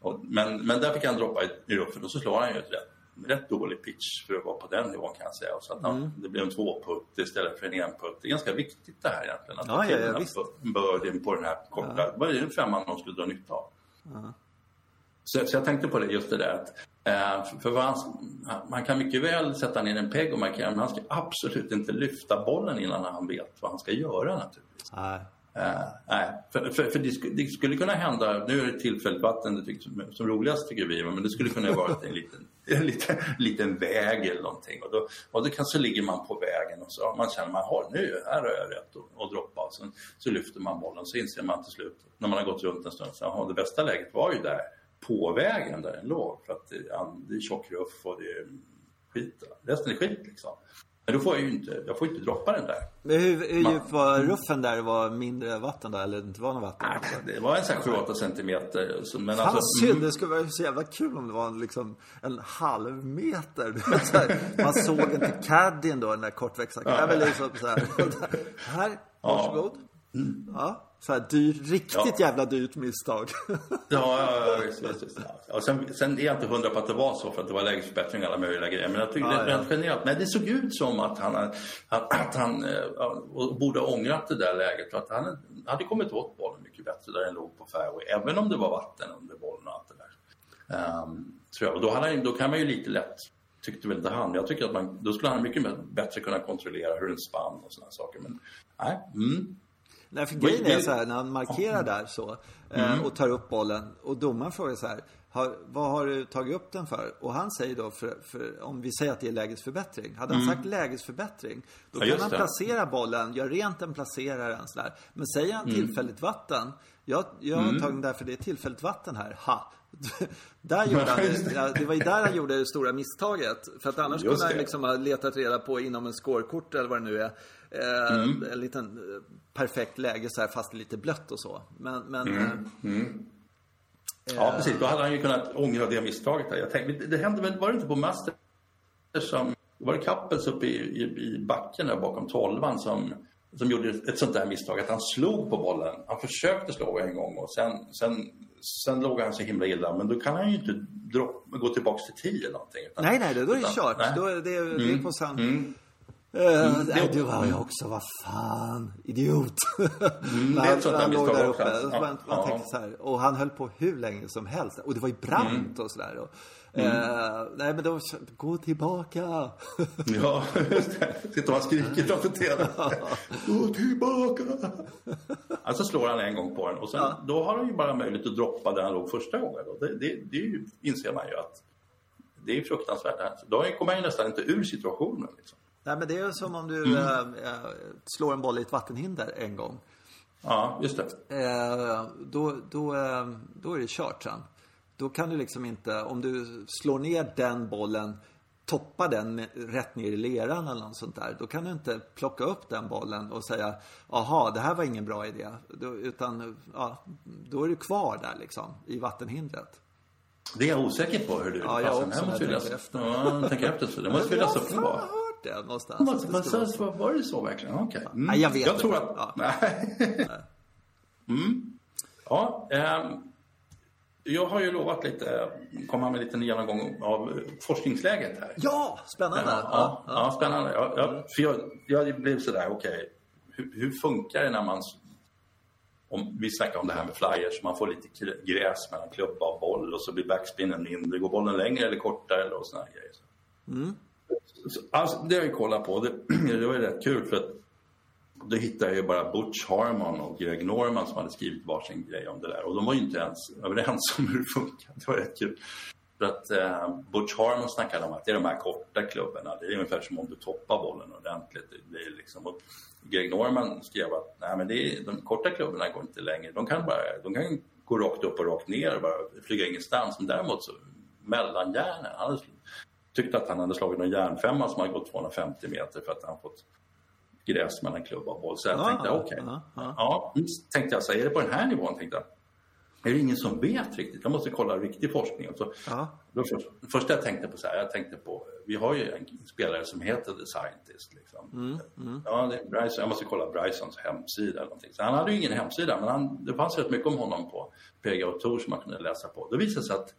Och, men, men där fick han droppa i, ruffen och så slår han ju ett rätt, rätt dålig pitch för att vara på den nivån kan jag säga. Så att, mm. det blev en tvåputt istället för en enputt. Det är ganska viktigt det här egentligen. Att ja, ja, ja, på den här korta, ja. vad är det femman de skulle dra nytta av? Så, så, jag tänkte på det, just det där att eh, för han, man kan mycket väl sätta ner en pegg och markera men han ska absolut inte lyfta bollen innan han vet vad han ska göra naturligtvis. Nej. Uh, nej, för, för, för det, skulle, det, skulle kunna hända, nu är det tillfälligt vatten det tycker, som, som roligast tycker vi, men det skulle kunna vara en liten, en liten, liten väg eller någonting. Och då, och då kanske ligger man på vägen och så man känner man har nu, här har jag rätt att, att droppa. Och sen så lyfter man bollen så inser man till slut, när man har gått runt en stund, att det bästa läget var ju där på vägen där den låg. För att det, det är tjock ruff och det är skit. Resten är skit liksom. Men då får jag ju inte, jag får inte droppa den där. Men hur, hur djup var ruffen där? Det var mindre vatten där eller inte var något vatten? Nej, det var en sån 7-8 centimeter. Men Fan alltså, synd, mm. det skulle vara så jävla kul om det var liksom en halv meter. man såg inte caddien då, den där kortväxta. Ja. Liksom så här, här, varsågod. Ja. Så här dyr, riktigt ja. jävla dyrt misstag. ja, ja, ja, visst, visst, visst. Ja. Sen, sen är jag inte hundra på att det var så för att det var lägesförbättring och alla möjliga grejer. Men jag tycker ja, det, ja. generellt, nej det såg ut som att han, att, att han uh, borde ha ångrat det där läget. För att han hade kommit åt bollen mycket bättre där den låg på fairway. Även om det var vatten under bollen och allt det där. Um, tror jag. Och då, hade, då kan man ju lite lätt tyckte väl inte han. Jag tycker att man, då skulle han mycket bättre kunna kontrollera hur den spann och sådana saker. Men nej, mm. Nej, för grejen är så här, när han markerar där så eh, mm. och tar upp bollen och domaren frågar så här, har, vad har du tagit upp den för? Och han säger då, för, för, om vi säger att det är lägesförbättring. Hade han mm. sagt lägesförbättring, då ja, kan han placera bollen, göra rent den, placera den sådär. Men säger han mm. tillfälligt vatten, jag, jag har mm. tagit därför det är tillfälligt vatten här, ha! där gjorde han, det, det var ju där han gjorde det stora misstaget. För att annars kunde han liksom ha letat reda på inom en scorekort eller vad det nu är. Eh, mm. En liten eh, perfekt läge så här fast lite blött och så. Men, men mm. Eh, mm. Ja, precis. Då hade han ju kunnat ångra det misstaget. Där. Jag tänkte, det hände väl, var det inte på Masters som, var det Kappels uppe i, i, i backen där bakom tolvan som, som gjorde ett sånt där misstag att han slog på bollen. Han försökte slå en gång och sen, sen, sen låg han så himla illa. Men då kan han ju inte drop, gå tillbaks till 10 eller någonting. Utan, nej, nej, då är det kört. Då är det, det är mm. på sen. Mm. Uh, nej, du var ju också, vad fan, idiot. Mm, det är ett sånt där misstag där uppe. Ja, man, man ja. tänkte så här, och han höll på hur länge som helst. Och det var ju brant mm. och sådär. Mm. uh, nej men då, gå tillbaka. ja, just det. Sitter och skriker framför tvn. gå tillbaka. Alltså slår han en gång på den och sen, ja. då har han ju bara möjlighet att droppa där han låg första gången. Det, det, det ju, inser man ju att det är fruktansvärt. Då kommer han ju nästan inte ur situationen. Liksom. Nej, men det är som om du mm. äh, slår en boll i ett vattenhinder en gång. Ja, just det. Äh, då, då, då är det kört sen. Då kan du liksom inte, om du slår ner den bollen, toppar den rätt ner i leran eller något sånt där. Då kan du inte plocka upp den bollen och säga, aha, det här var ingen bra idé. Då, utan, ja, då är du kvar där liksom, i vattenhindret. Det är jag osäker på hur du ja, jag också, måste jag tänker efter. Ja, tänker efter. Så det måste vi läsa på det någonstans. Men, så, så, var det så verkligen? Okej. Okay. Mm. Nej, jag vet Jag tror att... Ja. Nej. mm. Ja, ähm, jag har ju lovat lite, komma med lite genomgång av forskningsläget här. Ja, spännande. Ja, ja, ja. ja spännande. Ja, för jag, jag blev sådär, okej, okay, hur, hur, funkar det när man om, vi snackade om det här med flyers, man får lite gräs mellan klubba och boll och så blir backspinnen mindre. Går bollen längre eller kortare och sådana grejer. Mm. Alltså, det har jag kollat på. Det, det var rätt kul för att då hittade jag ju bara Butch Harmon och Greg Norman som hade skrivit varsin grej om det där. Och de var ju inte ens överens om hur det funkar. Det var rätt kul. För att eh, Butch Harmon snackade om att det är de här korta klubborna. Det är ungefär som om du toppar bollen ordentligt. Det är liksom, och Greg Norman skrev att Nej, men det är, de korta klubborna går inte längre. De kan, bara, de kan gå rakt upp och rakt ner och bara flyga ingenstans. Men däremot så mellanjärnen, Han tyckte att han hade slagit någon järnfemma som hade gått 250 meter för att han fått gräs mellan klubba och boll. Så jag ah, tänkte okej. Okay. Ah, ah. Ja, tänkte jag så är det på den här nivån? Tänkte jag är det ingen som vet riktigt. Jag måste kolla riktig forskning. Så ja. då först, första jag tänkte på så här, jag tänkte på, vi har ju en spelare som heter The Scientist. Liksom. Mm, mm. Ja, det är Bryson, jag måste kolla Brysons hemsida eller någonting. Så han hade ju ingen hemsida, men han, det fanns rätt mycket om honom på PGA och Tour som man kunde läsa på. Det visade sig att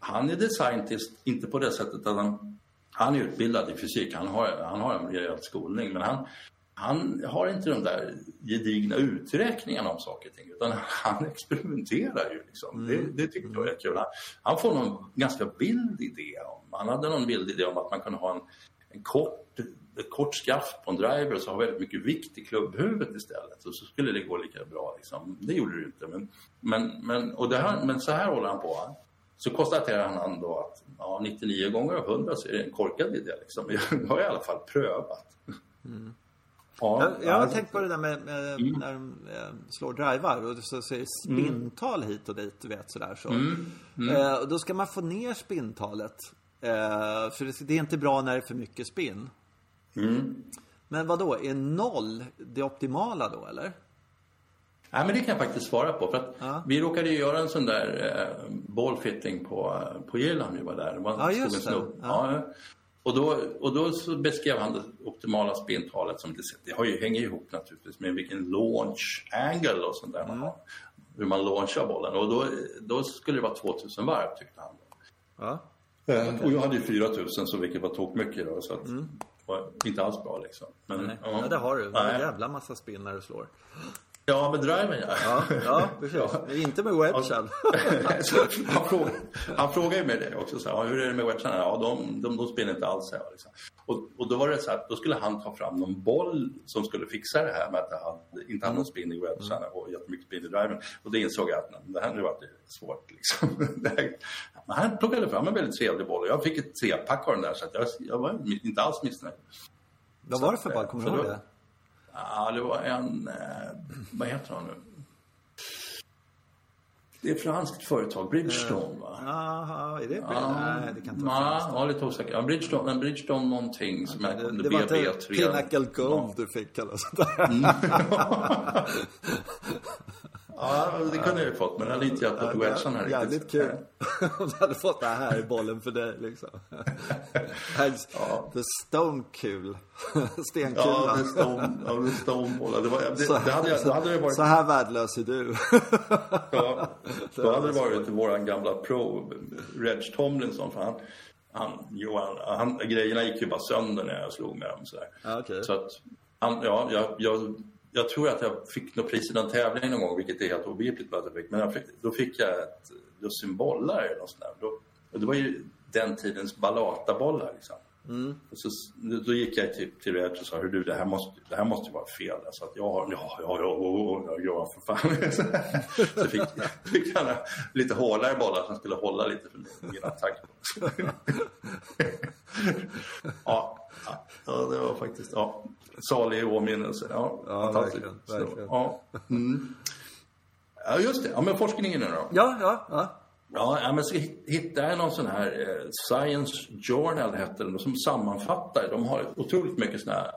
han är The Scientist, inte på det sättet att han, han är utbildad i fysik, han har, han har en rejäl skolning, men han, han har inte de där gedigna uträkningarna om saker och ting utan han experimenterar ju. Liksom. Mm. Det, det tycker jag är kul. Han, han, får någon ganska vild idé om, han hade någon vild idé om att man kunde ha en, en kort, ett kort skaft på en driver och så ha väldigt mycket vikt i klubbhuvudet istället. Och så skulle det gå lika bra. Liksom. Det gjorde det inte. Men, men, men, och här, men så här håller han på. Så konstaterar han då att ja, 99 gånger av 100 så är det en korkad idé. Liksom. Jag har i alla fall prövat. Mm. Ja, jag, jag har alltså, tänkt på det där med, med mm. när de eh, slår drivar och så, så är det spintal hit och dit, du vet sådär så. Mm. Mm. Eh, då ska man få ner spintalet. Eh, för det, det, är inte bra när det är för mycket spinn. Mm. Men vad då är noll det optimala då eller? Nej, men det kan jag faktiskt svara på. För att ja. Vi råkade ju göra en sån där eh, ballfitting på, på Irland vi var där. Det var ja, just det. Ja. Ja, och då, och då så beskrev han det optimala spintalet som det, det har ju, hänger ihop naturligtvis med vilken launch angle och sånt där mm. man har. Hur man launchar bollen. Och då, då skulle det vara 2000 varv tyckte han. Ja. Eh, okay. Och jag hade ju 4000 så vilket var tok mycket då. Så att mm. det var inte alls bra liksom. Men, Nej. Ja, det har du. En jävla massa spinn när du slår. Ja, med driven ja. Ja, ja precis. Ja. Inte med wedgen. han, frågar, han frågar ju mig det också. Så här, hur är det med wedgen? Ja, de, de, de spinner inte alls. Här, liksom. och, och då var det så här, då skulle han ta fram någon boll som skulle fixa det här med att han inte hade någon spin i wedgen mm. och jättemycket spin i driven. Och då insåg jag att nej, det här nu var svårt. Liksom. Men han plockade fram en väldigt trevlig boll och jag fick ett trepack av den där så jag, jag var inte alls missnöjd. Vad var det för boll? Kommer du ihåg det? Ja, det var en... Eh, vad heter han nu? Det är ett franskt företag, Bridgestone va? Jaha, är det ja, Nej, det kan inte vara franskt. Ja, lite osäker. Ja, Bridgestone, Bridgestone någonting som okay, är det, det var inte Pinnacle Gold ja. du fick eller sånt där. Mm. Ja, det kunde jag ju fått, men jag litar jag på Wedgson här Jävligt kul. Om du hade fått det här i bollen för dig liksom. ja. The Stone Kul. Stenkula. Ja, The Stone, ja, the stone det, var, det, så, det, hade jag, det hade varit... så här värdelös är du. ja, då hade det varit våran gamla pro, Reg Tomlinson. För han, han, Johan, han, grejerna gick ju bara sönder när jag slog med dem. Så, okay. så att, han, ja, jag, jag jag tror att jag fick något pris i någon tävling någon gång, vilket är helt obegripligt att jag fick. Men jag fick, då fick jag ett dussin bollar eller något sånt där. Då, det var ju den tidens Balata-bollar liksom. Mm. Så, då gick jag till, till Red och sa, hur du det här måste, det här måste vara fel. Så att jag har, ja, ja, ja, ja, för fan. så fick, fick han lite hårdare bollar som skulle hålla lite för min attack. ja, ja, det var faktiskt, ja salig åminnelse. Ja, ja verkligen. verkligen. ja. Mm. ja, just det. Ja, men forskningen nu då? Ja, ja, ja. Ja, men så hittade jag någon sån här eh, Science Journal hette den, som sammanfattar. De har otroligt mycket såna här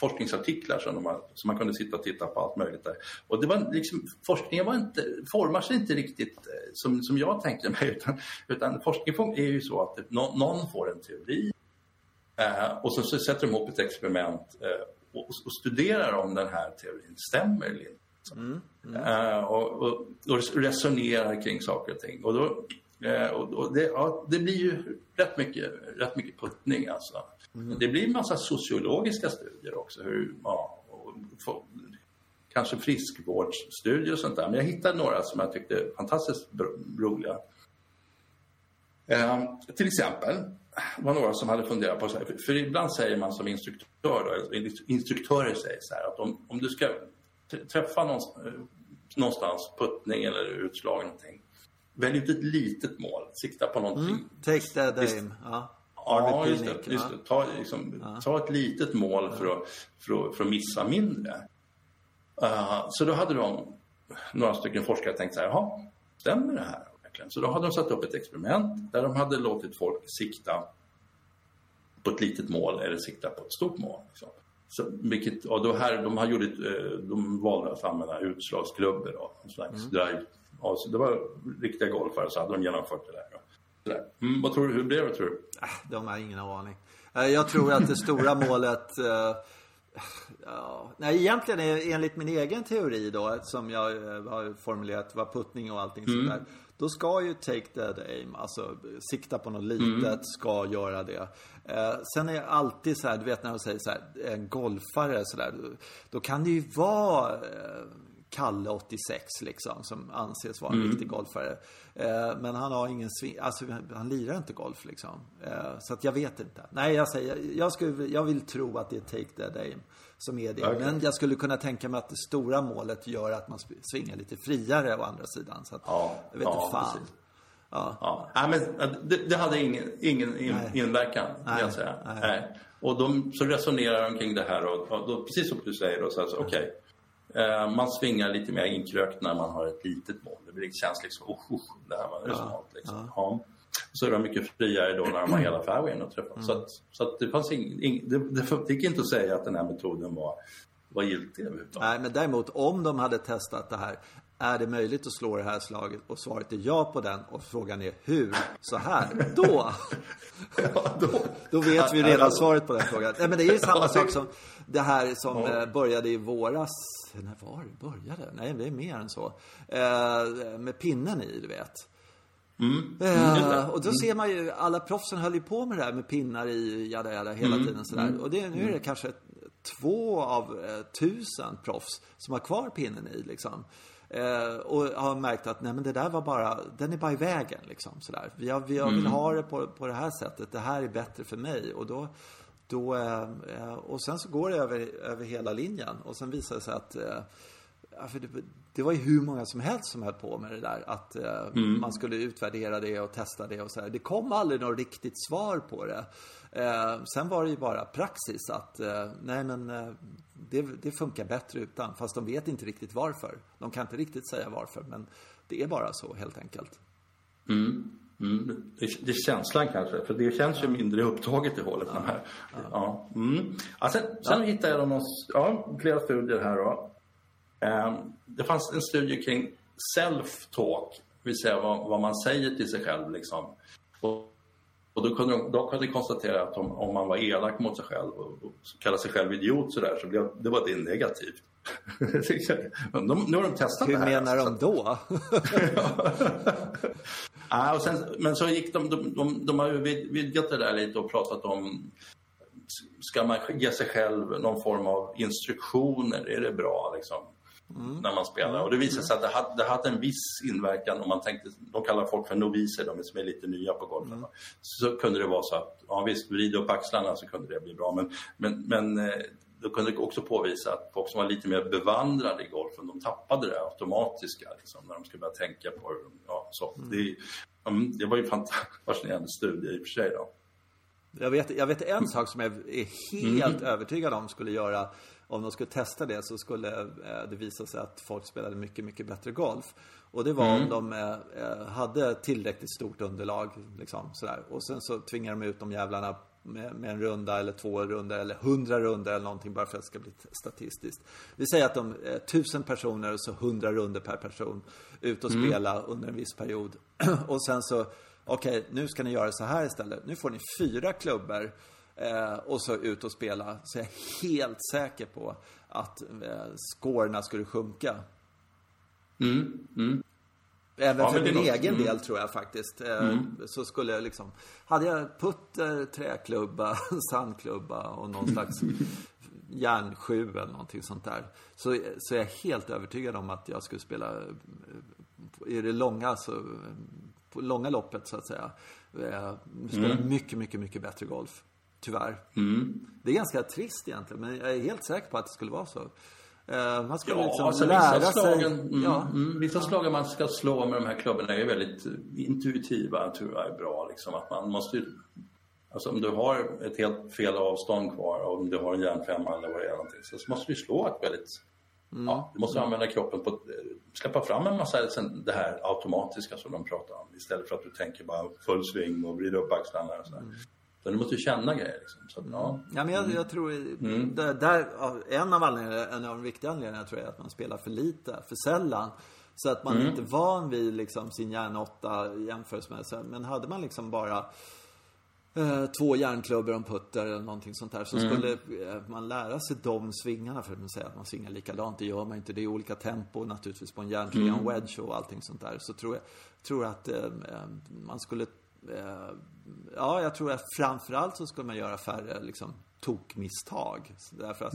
forskningsartiklar som, de har, som man kunde sitta och titta på allt möjligt där. Och det var liksom, forskningen var inte, formar sig inte riktigt eh, som, som jag tänkte mig utan, utan forskning är ju så att no, någon får en teori Eh, och så, så sätter de ihop ett experiment eh, och, och, studerar om den här teorin stämmer eller inte. Mm, mm. Eh, och, och, och, resonerar kring saker och ting. Och, då, eh, och, det, ja, det blir ju rätt mycket, rätt mycket puttning alltså. Mm. Det blir en massa sociologiska studier också. Hur, ja, kanske friskvårdsstudier och sånt där. Men jag hittade några som jag tyckte var fantastiskt roliga. Eh, till exempel var några som hade funderat på så här, för, för ibland säger man som instruktör, då, instruktörer säger så här att om, om du ska träffa någonstans, eh, någonstans puttning eller utslag någonting, välj ut ett litet mål, sikta på någonting. Mm, take that aim. Ja. Ja, just det. Just det. Ta, liksom, ja. ta ett litet mål för att, för att, för att missa mindre. Uh, så då hade de, några stycken forskare tänkt så här, jaha, stämmer det här? Så då hade de satt upp ett experiment där de hade låtit folk sikta på ett litet mål eller sikta på ett stort mål. Liksom. Så, vilket, och då här, de, har gjort, eh, de valde att använda utslagsklubbor, då, en slags mm. drive. Och så det var riktiga golfare, så hade de genomfört det där. Mm, vad tror du, hur blev det tror du? Äh, de har ingen aning. Eh, jag tror att det stora målet uh, Ja, nej, egentligen enligt min egen teori då, som jag har formulerat, var puttning och allting mm. sånt Då ska ju take that aim, alltså sikta på något litet, mm. ska göra det. Eh, sen är det alltid så här, du vet när de säger så här, en golfare sådär, då kan det ju vara eh, Kalle 86 liksom, som anses vara en mm. riktig golfare. Eh, men han har ingen sving, alltså han lirar inte golf liksom. Eh, så att jag vet inte. Nej, jag säger, jag, skulle, jag vill tro att det är Take That Aim som är det. Okay. Men jag skulle kunna tänka mig att det stora målet gör att man svingar lite friare å andra sidan. Så att, ja, jag vet inte fan. Precis. Ja. ja. ja men det, det, hade ingen, ingen in, inverkan, vill jag säga. Nej. Nej. Och de, så resonerar de kring det här och, och då, precis som du säger, då, så alltså, okej. Okay Eh, man svingar lite mer inkrökt när man har ett litet mål. Det känns liksom, oh, oh, det här var ja, liksom. ja. Så är de mycket friare då när de har hela fairwayen att träffa. Mm. Så, att, så att det fanns ing, ing, det, det gick inte att säga att den här metoden var, var giltig Nej, men däremot om de hade testat det här. Är det möjligt att slå det här slaget? Och svaret är ja på den. Och frågan är hur? Så här? Då! ja, då. då vet vi redan svaret på den frågan. Nej, men det är ju samma sak som det här som ja. Eh, började i våras när var det började? Nej, det är mer än så. Eh, med pinnen i, du vet. Mm. Eh, och då ser man ju, alla proffsen höll ju på med det här med pinnar i, jada, jada, hela mm. tiden sådär. Mm. Och det, nu är det kanske två av eh, tusen proffs som har kvar pinnen i liksom. Eh, och har märkt att nej men det där var bara, den är bara i vägen liksom sådär. Jag, jag vill mm. ha det på, på det här sättet, det här är bättre för mig. Och då då, eh, och sen så går det över, över hela linjen och sen visar det sig att eh, för det, det, var ju hur många som helst som höll på med det där. Att eh, mm. man skulle utvärdera det och testa det och så här. Det kom aldrig något riktigt svar på det. Eh, sen var det ju bara praxis att eh, nej men eh, det, det, funkar bättre utan. Fast de vet inte riktigt varför. De kan inte riktigt säga varför men det är bara så helt enkelt. Mm. Mm. Det, det, är känslan kanske, för det känns ju mindre upptaget i hålet. Ja. Här. Ja. Mm. Ja, sen sen ja. hittade jag någon, ja, flera studier här. Då. Um, det fanns en studie kring self-talk, det vill säga vad, vad, man säger till sig själv. Liksom. Och, och då kunde de, då kunde de konstatera att om, om man var elak mot sig själv och, och kallade sig själv idiot så, där, så blev, det var det negativt. de, nu har de testat Hur det här. Hur menar de då? ja, och sen, men så gick de, de, de, de har vidgat det där lite och pratat om Ska man ge sig själv någon form av instruktioner? Är det bra liksom? Mm. När man spelar. Och det visade sig att det hade, det hade en viss inverkan om man tänkte, de kallar folk för noviser, de som är lite nya på golfen. Mm. Så kunde det vara så att, ja visst, vrida upp axlarna så kunde det bli bra. Men, men, men eh, då kunde också påvisa att folk som var lite mer bevandrade i golfen, de tappade det automatiska liksom, när de skulle börja tänka på ja, så. Mm. Det, det var ju en fascinerande studie i och för sig. Då. Jag vet, jag vet en sak som jag är helt mm. övertygad om skulle göra om de skulle testa det så skulle eh, det visa sig att folk spelade mycket, mycket bättre golf. Och det var mm. om de eh, eh, hade tillräckligt stort underlag. Liksom, sådär. Och sen så tvingade de ut de jävlarna med, med, en runda eller två runder eller hundra runder eller någonting bara för att det ska bli statistiskt. Vi säger att de är tusen personer och så hundra runder per person ut och mm. spela under en viss period. och sen så, okej, okay, nu ska ni göra så här istället. Nu får ni fyra klubbor eh, och så ut och spela. Så jag är helt säker på att eh, scorerna skulle sjunka. Mm. Mm. Även ja, för min egen mm. del tror jag faktiskt. Eh, mm. Så skulle jag liksom, hade jag putter, träklubba, sandklubba och någon slags järn 7 eller någonting sånt där. Så, så är jag helt övertygad om att jag skulle spela eh, i det långa, så, på långa loppet så att säga. Eh, spela Mm. mycket, mycket, mycket bättre golf. Tyvärr. Det är ganska trist egentligen, men jag är helt säker på att det skulle vara så. Eh, Man skulle Ja, liksom alltså lära vissa sig. slagen, mm, ja, mm, vissa slagen man ska slå med de här klubborna är väldigt intuitiva, tror jag är bra. Liksom, att man måste Alltså om du har ett helt fel avstånd kvar, om du har en järnfemma eller vad det är någonting, så måste du slå ett väldigt... Mm. Ja, du måste använda kroppen på släppa fram en massa sen det här automatiska som de pratar om. Istället för att du tänker bara full sving och vrida upp axlarna och sådär. Så du måste ju känna grejer liksom. Så, ja. Ja, men jag, jag tror, där, där, ja, en av anledningarna, en av de viktiga anledningarna tror jag är att man spelar för lite, för sällan. Så att man är inte van vid liksom sin järnåtta jämförelsemässigt. Men hade man liksom bara eh, två järnklubbor en putter eller någonting sånt där. Så skulle eh, man lära sig de svingarna. För att säga att man svingar likadant, det gör man inte. Det är olika tempo naturligtvis på en järntrea och en wedge och allting sånt där. Så tror jag, tror att eh, eh, man skulle Ja, jag tror att framförallt så skulle man göra färre liksom, tokmisstag. Så Därför att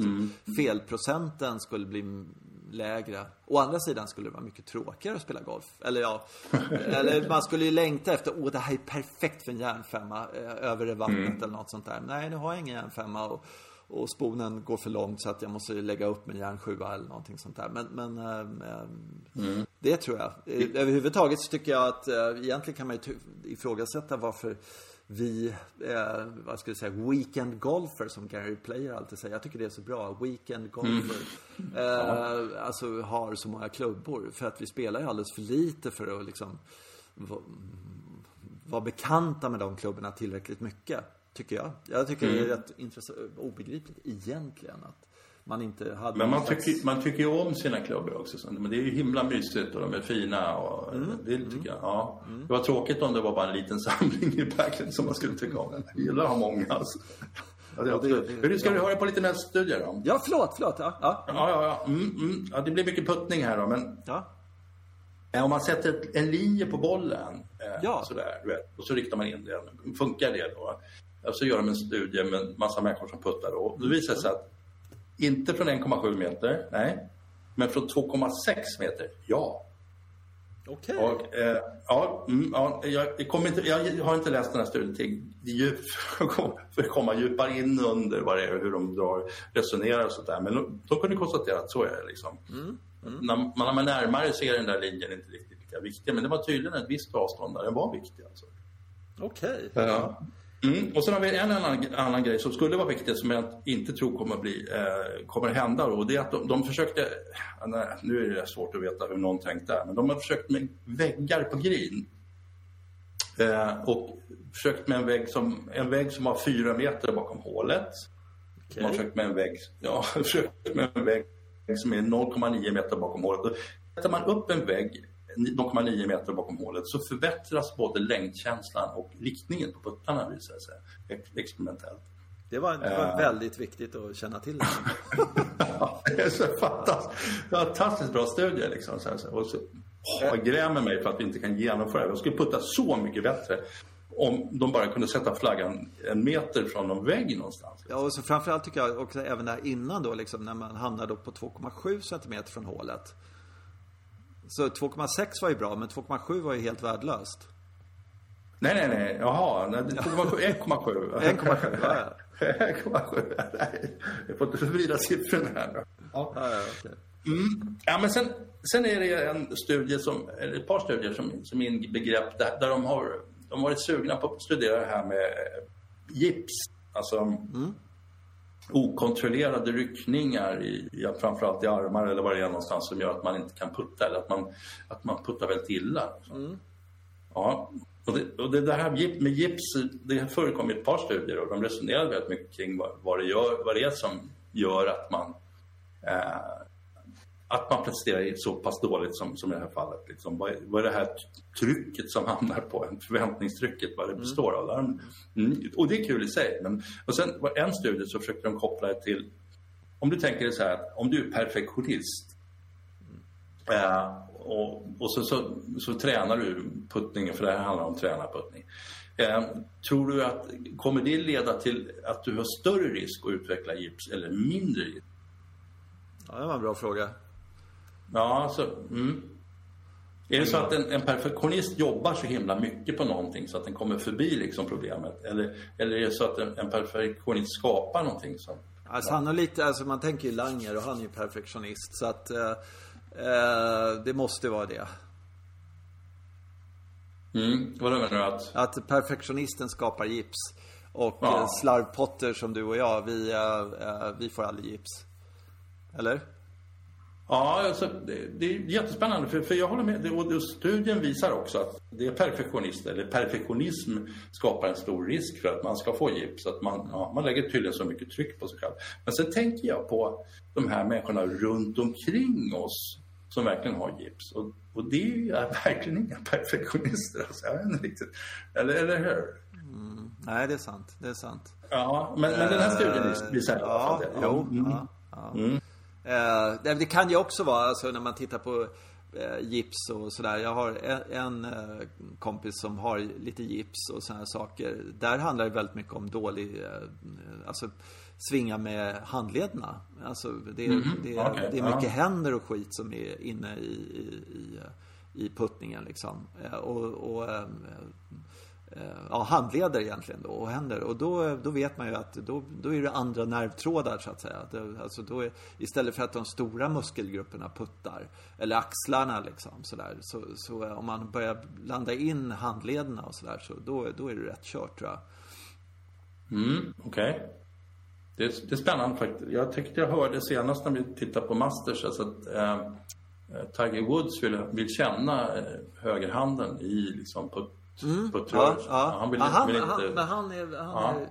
felprocenten skulle bli lägre. Å andra sidan skulle det vara mycket tråkigare att spela golf. Eller ja, eller man skulle ju längta efter, åh det här är perfekt för en järnfemma eh, över det vattnet eller något sånt där. Nej, nu har jag ingen järnfemma och, och sponen går för långt så att jag måste lägga upp en järnsjua eller någonting sånt där. Men, men ehm, ehm, det tror jag. Eh, Överhuvudtaget så tycker jag att eh, egentligen kan man ju ifrågasätta varför vi, eh, vad ska jag säga, weekend golfer som Gary Player alltid säger. Jag tycker det är så bra. Weekend golfer. Eh, alltså har så många klubbor. För att vi spelar ju alldeles för lite för att liksom va- vara bekanta med de klubborna tillräckligt mycket. Tycker jag. Jag tycker det är rätt intressant, obegripligt egentligen att man inte hade Men man slags- tycker, man tycker ju om sina klubbor också. så- Men det är ju himla mysigt och de är fina. Och Mm. Det tycker jag. Ja. Det var tråkigt om det var bara en liten samling i backen som man skulle tycka om. Jag gillar att ha många. Alltså. Ja, det det-. Hur ska du höra på lite mer studier då? Ja, förlåt, förlåt. Ja, ja. Ja, ja, ja. Mm, mm. ja. Det blir mycket puttning här då. Men ja. eh, om man sätter en linje på bollen. Eh, Ja. sådär, vet, och så riktar man in den. Funkar det då? Och så gör de en studie med massa människor som puttar. Då. Och då visar det sig att inte från 1,7 meter, nej. Men från 2,6 meter, ja. Okej. Och, eh, ja, mm, ja jag, jag, kommer inte, jag har inte läst den här studien till djup, för att komma djupare in under vad det är och hur de drar, resonerar och sånt där. Men de, de kunde konstatera att så är det liksom. När man, när man är närmare ser den där linjen inte riktigt lika viktig. Men det var tydligen ett visst avstånd där den var viktig. Alltså. Okej. Ja. Mm. Och sen har vi en annan, annan grej som skulle vara viktig som jag inte tror kommer, bli, eh, kommer hända. Då, och det är att de, de försökte, nej, nu är det svårt att veta hur någon tänkte där, men de har försökt med väggar på green. Eh, och försökt med en vägg, som, en vägg som har fyra meter bakom hålet. De har försökt med en vägg, ja, försökt med en vägg som är 0,9 meter bakom hålet. Då sätter man upp en vägg 0,9 meter bakom hålet så förbättras både längdkänslan och riktningen på puttarna visar det sig ex- experimentellt. Det var, det var väldigt viktigt att känna till. Ja, det är så fantastiskt, fantastiskt bra studie liksom. Så här, så, och så, åh, jag grämer mig för att vi inte kan genomföra det. De skulle putta så mycket bättre om de bara kunde sätta flaggan en meter från någon vägg någonstans. Ja, och så framförallt tycker jag också även där innan då liksom när man hamnar då på 2,7 centimeter från hålet. Så 2,6 var ju bra, men 2,7 var ju helt värdelöst. Nej, nej, nej. Jaha, nej, 1,7. 1,7. 1,7, ja, ja. 1,7. Nej, Jag får inte förvrida siffrorna här nu. Ja. Ja, ja, men sen, sen är det en studie som, eller ett par studier som, som inbegrepp där, där de har de har varit sugna på att studera det här med gips. Alltså okontrollerade ryckningar i, ja, framförallt i armar eller var det är någonstans som gör att man inte kan putta eller att man, att man puttar väldigt illa. Ja, och det, och det här gip- med gips, det förekom i ett par studier och de resonerade väldigt mycket kring vad, vad, det, gör, vad det är som gör att man eh, att man presterar så pass dåligt som, som i det här fallet. Liksom, vad, vad är det här trycket som hamnar på en, förväntningstrycket, vad det består av. Mm. Och det är kul i sig. Men, och sen var en studie så försökte de koppla det till, om du tänker dig så här, om du är perfektionist eh, och, och så, så, så tränar du puttningen, för det här handlar om tränarputtning. Eh, tror du att, kommer det leda till att du har större risk att utveckla gips eller mindre gips? Ja, det var en bra fråga. Ja, alltså, mm. Är det så att en, en, perfektionist jobbar så himla mycket på någonting så att den kommer förbi liksom problemet? Eller, eller är det så att en, en perfektionist skapar någonting som... Alltså han har lite, alltså man tänker ju Langer och han är ju perfektionist så att eh, eh, det måste vara det. Mm, vadå menar du att? Att perfektionisten skapar gips. Och Ja. ja. slarvpotter som du och jag, vi, eh, eh, vi får aldrig gips. Eller? Ja, alltså, det, det är jättespännande för, för jag håller med. Det, och det- studien visar också att det är perfektionist, eller perfektionism skapar en stor risk för att man ska få gips. Att man, ja, man lägger tydligen så mycket tryck på sig själv. Men sen tänker jag på de här människorna runt omkring oss som verkligen har gips. Och, och det är verkligen inga perfektionister. Alltså, jag vet inte riktigt. Eller, eller hur? Nej, det är sant. Det är sant. Ja, men, men den här studien vis- visar i alla fall Ja, det. jo. Mm. Ja, ja. Eh, det- kan ju också vara, alltså när man tittar på eh, gips och sådär. Jag har en, en eh, kompis som har lite gips och sådana saker. Där handlar det väldigt mycket om dålig, eh, alltså svinga med handlederna. Alltså det, det, okej, det är mycket ja. händer och skit som är inne i, i, i, i puttningen liksom. Eh, och, och eh, Eh, ja, handleder egentligen då och händer. Och då, då vet man ju att då, då är det andra nervtrådar så att säga. Det, alltså då är, istället för att de stora muskelgrupperna puttar, eller axlarna liksom sådär. Så, så eh, om man börjar blanda in handlederna och sådär så då, då är det rätt kört tror jag. Mm, Okej. Det, är- det är spännande faktiskt. Jag tyckte jag hörde senast när vi tittade på Masters alltså att eh, eh, Tiger Woods vill, vill känna eh, högerhanden i liksom putt, puttrörelsen. Han vill, Ja, han, vill inte... han, men han är, han Ja. är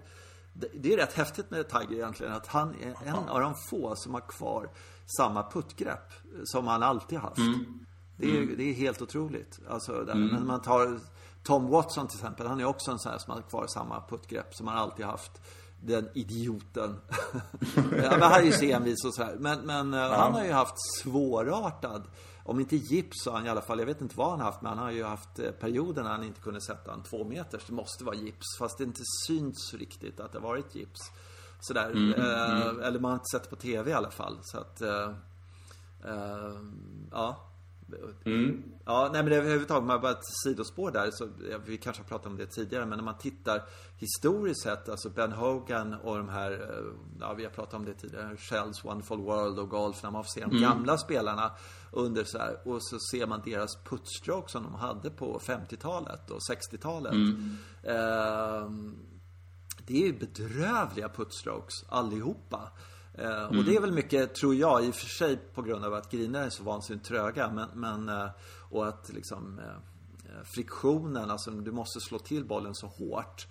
det- är rätt häftigt med Tiger egentligen att han är en av de få som har kvar samma puttgrepp som han alltid haft. Det, är, det är helt otroligt. Alltså, där, Men man tar Tom Watson till exempel, han är också en sån här som har kvar samma puttgrepp som han alltid haft. Den idioten. ja, men han är ju så envis och så här. Men, men eh, han har ju haft svårartad, om inte gips så har han i alla fall, jag vet inte vad han haft, men han har ju haft eh, perioder när han inte kunde sätta en två meters. Det måste vara gips, fast det inte syns riktigt att det har varit gips. Sådär. eh, Eller man har inte sett det på TV i alla fall. Så att, eh, eh, ja. Ja, nej men överhuvudtaget, man bara ett sidospår där, så, ja, vi kanske har pratat om det tidigare, men när man tittar historiskt sett, alltså Ben Hogan och de här, eh, ja vi har pratat om det tidigare, Shells Wonderful World och golf, när man får se de gamla spelarna under så här, och så ser man deras puttstroke som de hade på 50-talet och 60-talet. Ehm, det är ju bedrövliga putstrokes allihopa. Eh, Och det är väl mycket, tror jag, i och för sig på grund av att griner är så vansinnigt tröga. Men, men eh, och att liksom eh, eh, friktionen, alltså du måste slå till bollen så hårt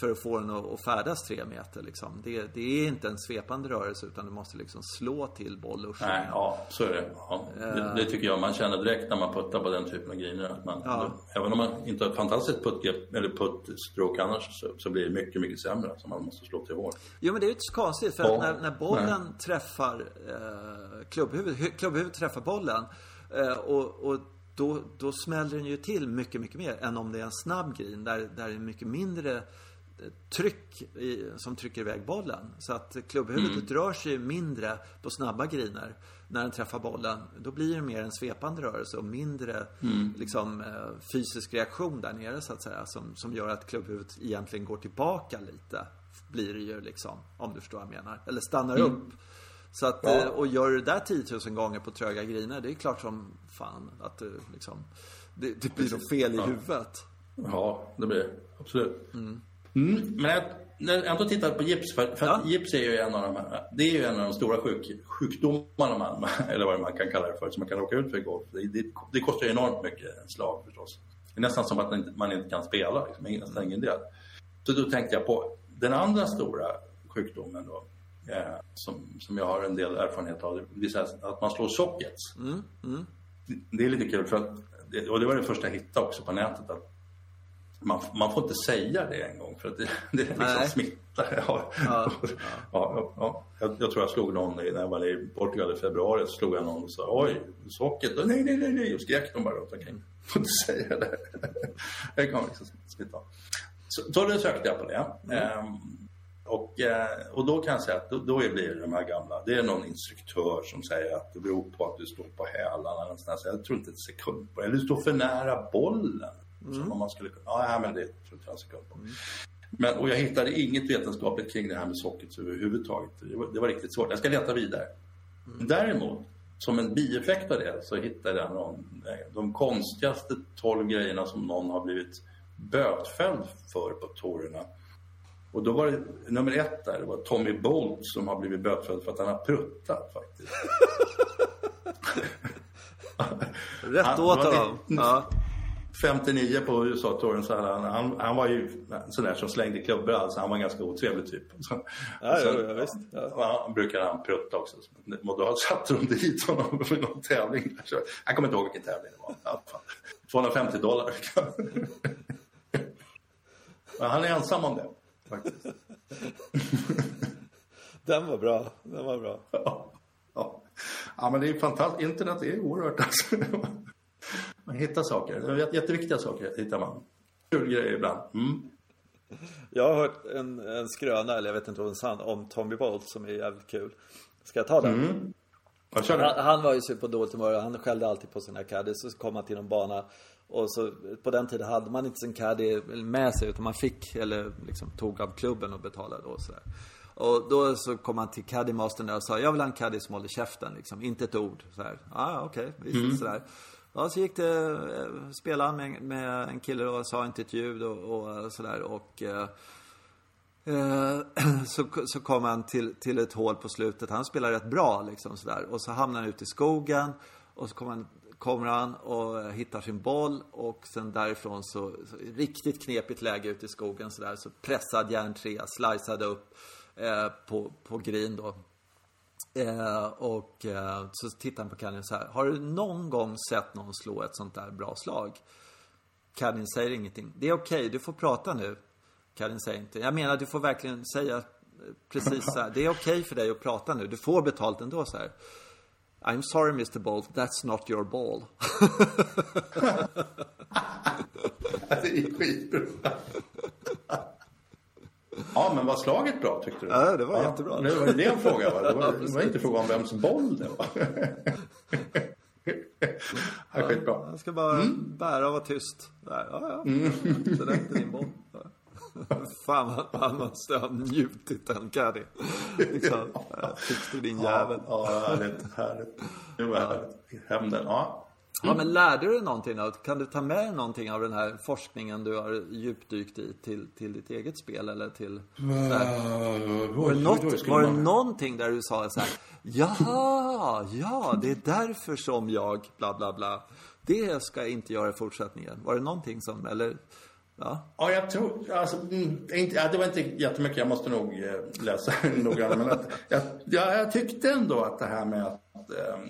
för att få den att, färdas tre meter liksom. Det, det är inte en svepande rörelse utan du måste liksom slå till boll och Nej, ja, så är det. Ja, det. Det tycker jag man känner direkt när man puttar på den typen av grejer. Att man, Även om man inte har ett fantastiskt puttgrepp eller puttstroke annars så, så blir det mycket, mycket sämre. Så man måste slå till hårt. Jo men det är ju inte så konstigt för Ja. att när, när bollen träffar eh, klubbhuvudet, hu- klubbhuvudet träffar bollen eh, och, och då, då smäller den ju till mycket, mycket mer än om det är en snabb green där, där det är mycket mindre tryck i, som trycker iväg bollen. Så att klubbhuvudet rör sig mindre på snabba griner när den träffar bollen. Då blir det mer en svepande rörelse och mindre liksom, eh, fysisk reaktion där nere så att säga. Som, som gör att klubbhuvudet egentligen går tillbaka lite. Blir det ju liksom, om du förstår vad jag menar. Eller stannar upp. Så att, Ja. eh, och gör du det där 10 000 gånger på tröga griner, det är klart som fan att du liksom, det, det blir något fel i huvudet. Ja, det blir det. Absolut. Mm. Men jag, när jag ändå tittar på gips, för, för Ja. gips är ju en av de, här- det är ju en av de stora sjuk, sjukdomarna man, eller vad man kan kalla det för, som man kan råka ut för i golf. Det, det, det kostar ju enormt mycket en slag förstås. Det är nästan som att man inte, man inte kan spela, liksom, nästan ingen del. Så då tänkte jag på den andra stora sjukdomen då, eh, som, som jag har en del erfarenhet av. Det är här att man slår sockets. Det- Det är lite kul för att, och det var det första jag hittade också på nätet. Att man, man får inte säga det en gång för att det, det liksom Nej. smittar. Ja. Ja. Ja, ja, Jag, jag tror jag slog någon när jag var i Portugal i februari. Så slog jag någon och sa oj, sockret. Nej, nej, nej, nej. Och skrek de bara runt omkring. Får inte säga det. Det kan liksom smitta. Så, så då sökte jag på det. Ehm, och, eh, och då kan jag säga att då, då blir det de här gamla. Det är någon instruktör som säger att det beror på att du står på hälarna. eller. Så jag tror inte ett sekund på det. Eller du står för nära bollen. Som om man skulle. Ja, men det tror inte jag en sekund på. Men, och jag hittade inget vetenskapligt kring det här med sockret överhuvudtaget. Det var, det var riktigt svårt. Jag ska leta vidare. Däremot, som en bieffekt av det, så hittade jag någon, de konstigaste 12 grejerna som någon har blivit bötfälld för på tourerna. Och då var det nummer ett där, det var Tommy Bolt som har blivit bötfälld för att han har pruttat faktiskt. Rätt åt honom. Ja. 59 på USA-touren så han, han, han var ju sån där som slängde klubbor alltså han var en ganska otrevlig typ. Så, Ja, så- ja, ja, visst. Ja. han brukade han prutta också. Och då satte de dit honom för någon tävling. Så, jag kommer inte ihåg vilken tävling det var. Ja, fan. 250 dollar. Men han är ensam om det. Faktiskt. Den var bra. Den var bra. Ja. Ja. ja, men det är fantastiskt. Internet är oerhört alltså. Man hittar saker. Jätteviktiga saker hittar man. Kul grejer ibland. Mm. Jag har hört en, en skröna, eller jag vet inte om den är sann, om Tommy Bolt som är jävligt kul. Ska jag ta den? Jag kör Han, han var ju superdåligt humör och han skällde alltid på sina caddies. Så kom han till någon bana och så på den tiden hade man inte sin caddy med sig utan man fick eller liksom tog av klubben och betalade och sådär. Och då så kom han till caddymastern där och sa jag vill ha en caddy som håller käften liksom. Inte ett ord. Så här. Ah, okej, visst sådär. Ja, så gick det, eh, spelade han med, med en kille och sa inte ett ljud och, och eh, sådär och eh, eh så, så kom han till, till ett hål på slutet. Han spelade rätt bra liksom sådär. Och så hamnar han ute i skogen. Och så kommer han, kommer han och hittar sin boll. Och sen därifrån så, så riktigt knepigt läge ute i skogen sådär. Så pressad järntrea, slicead upp eh, på, på green då. Eh, och eh, så tittar han på Kanin så här. Har du någon gång sett någon slå ett sånt där bra slag? Kanin säger ingenting. Det är okej, du får prata nu. Kanin säger inte. Jag menar, du får verkligen säga eh, precis så här. Det är okej för dig att prata nu. Du får betalt ändå så här. I'm sorry Mr Bolt, that's not your ball. Det är skitbra. Ja, men var slaget bra tyckte du? Ja, det var jättebra. Det var det en fråga va? Det var, det var inte fråga om vems boll det var. Ja, skitbra. Jag ska bara bära och vara tyst. Där. Ja, ja. Så det är inte din boll. Ja. Fan vad han måste ha njutit den Caddy. Liksom, ja, fick du din jävel. Ja, härligt, härligt. Det var härligt. Hämnden, ja. Ja, men lärde du dig någonting då? Kan du ta med dig någonting av den här forskningen du har djupdykt i till, till ditt eget spel eller till... här? Var det, något, var det någonting där du sa så här, Jaha, ja, det är därför som jag, bla bla bla. Det ska jag inte göra i fortsättningen. Var det någonting som, eller? Ja. Ja, jag tror, alltså, mm, inte, ja, det var inte jättemycket, jag måste nog eh, läsa noggrant. Men att, jag, ja, jag tyckte ändå att det här med att, ehm,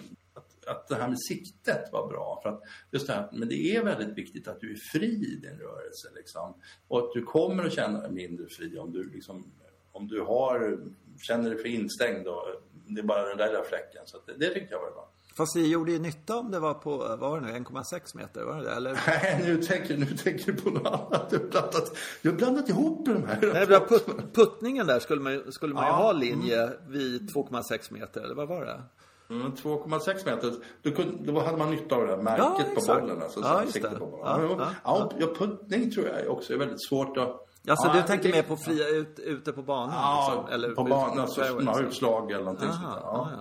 att, det här med siktet var bra. För att just det här, men det är väldigt viktigt att du är fri i din rörelse. Liksom. Och att du kommer att känna dig mindre fri om du, liksom, om du har, känner dig för instängd. Och, det är bara den där lilla fläcken. Så det, det tyckte jag var bra. Fast det gjorde ju nytta om det var på, vad var det nu, 1,6 meter? Var det det? Eller? Nej, nu tänker, nu tänker du på något annat. Du har blandat, du har blandat ihop de här. Nej, put, puttningen där skulle man, ju- skulle man ju Ja. ha linje vid 2,6 meter, eller vad var det? Mm, 2,6 meter. Då, kunde, då hade man nytta av det här märket Ja, på bollen. Alltså, Ja, just det. På bollen. Ja, Ja, ja, puttning tror jag också är väldigt svårt att... Ja, du tänker det- mer på fria ut, ute på banan? Ja, liksom, eller på banan, alltså sådana utslag eller någonting sånt där. ja, Ja.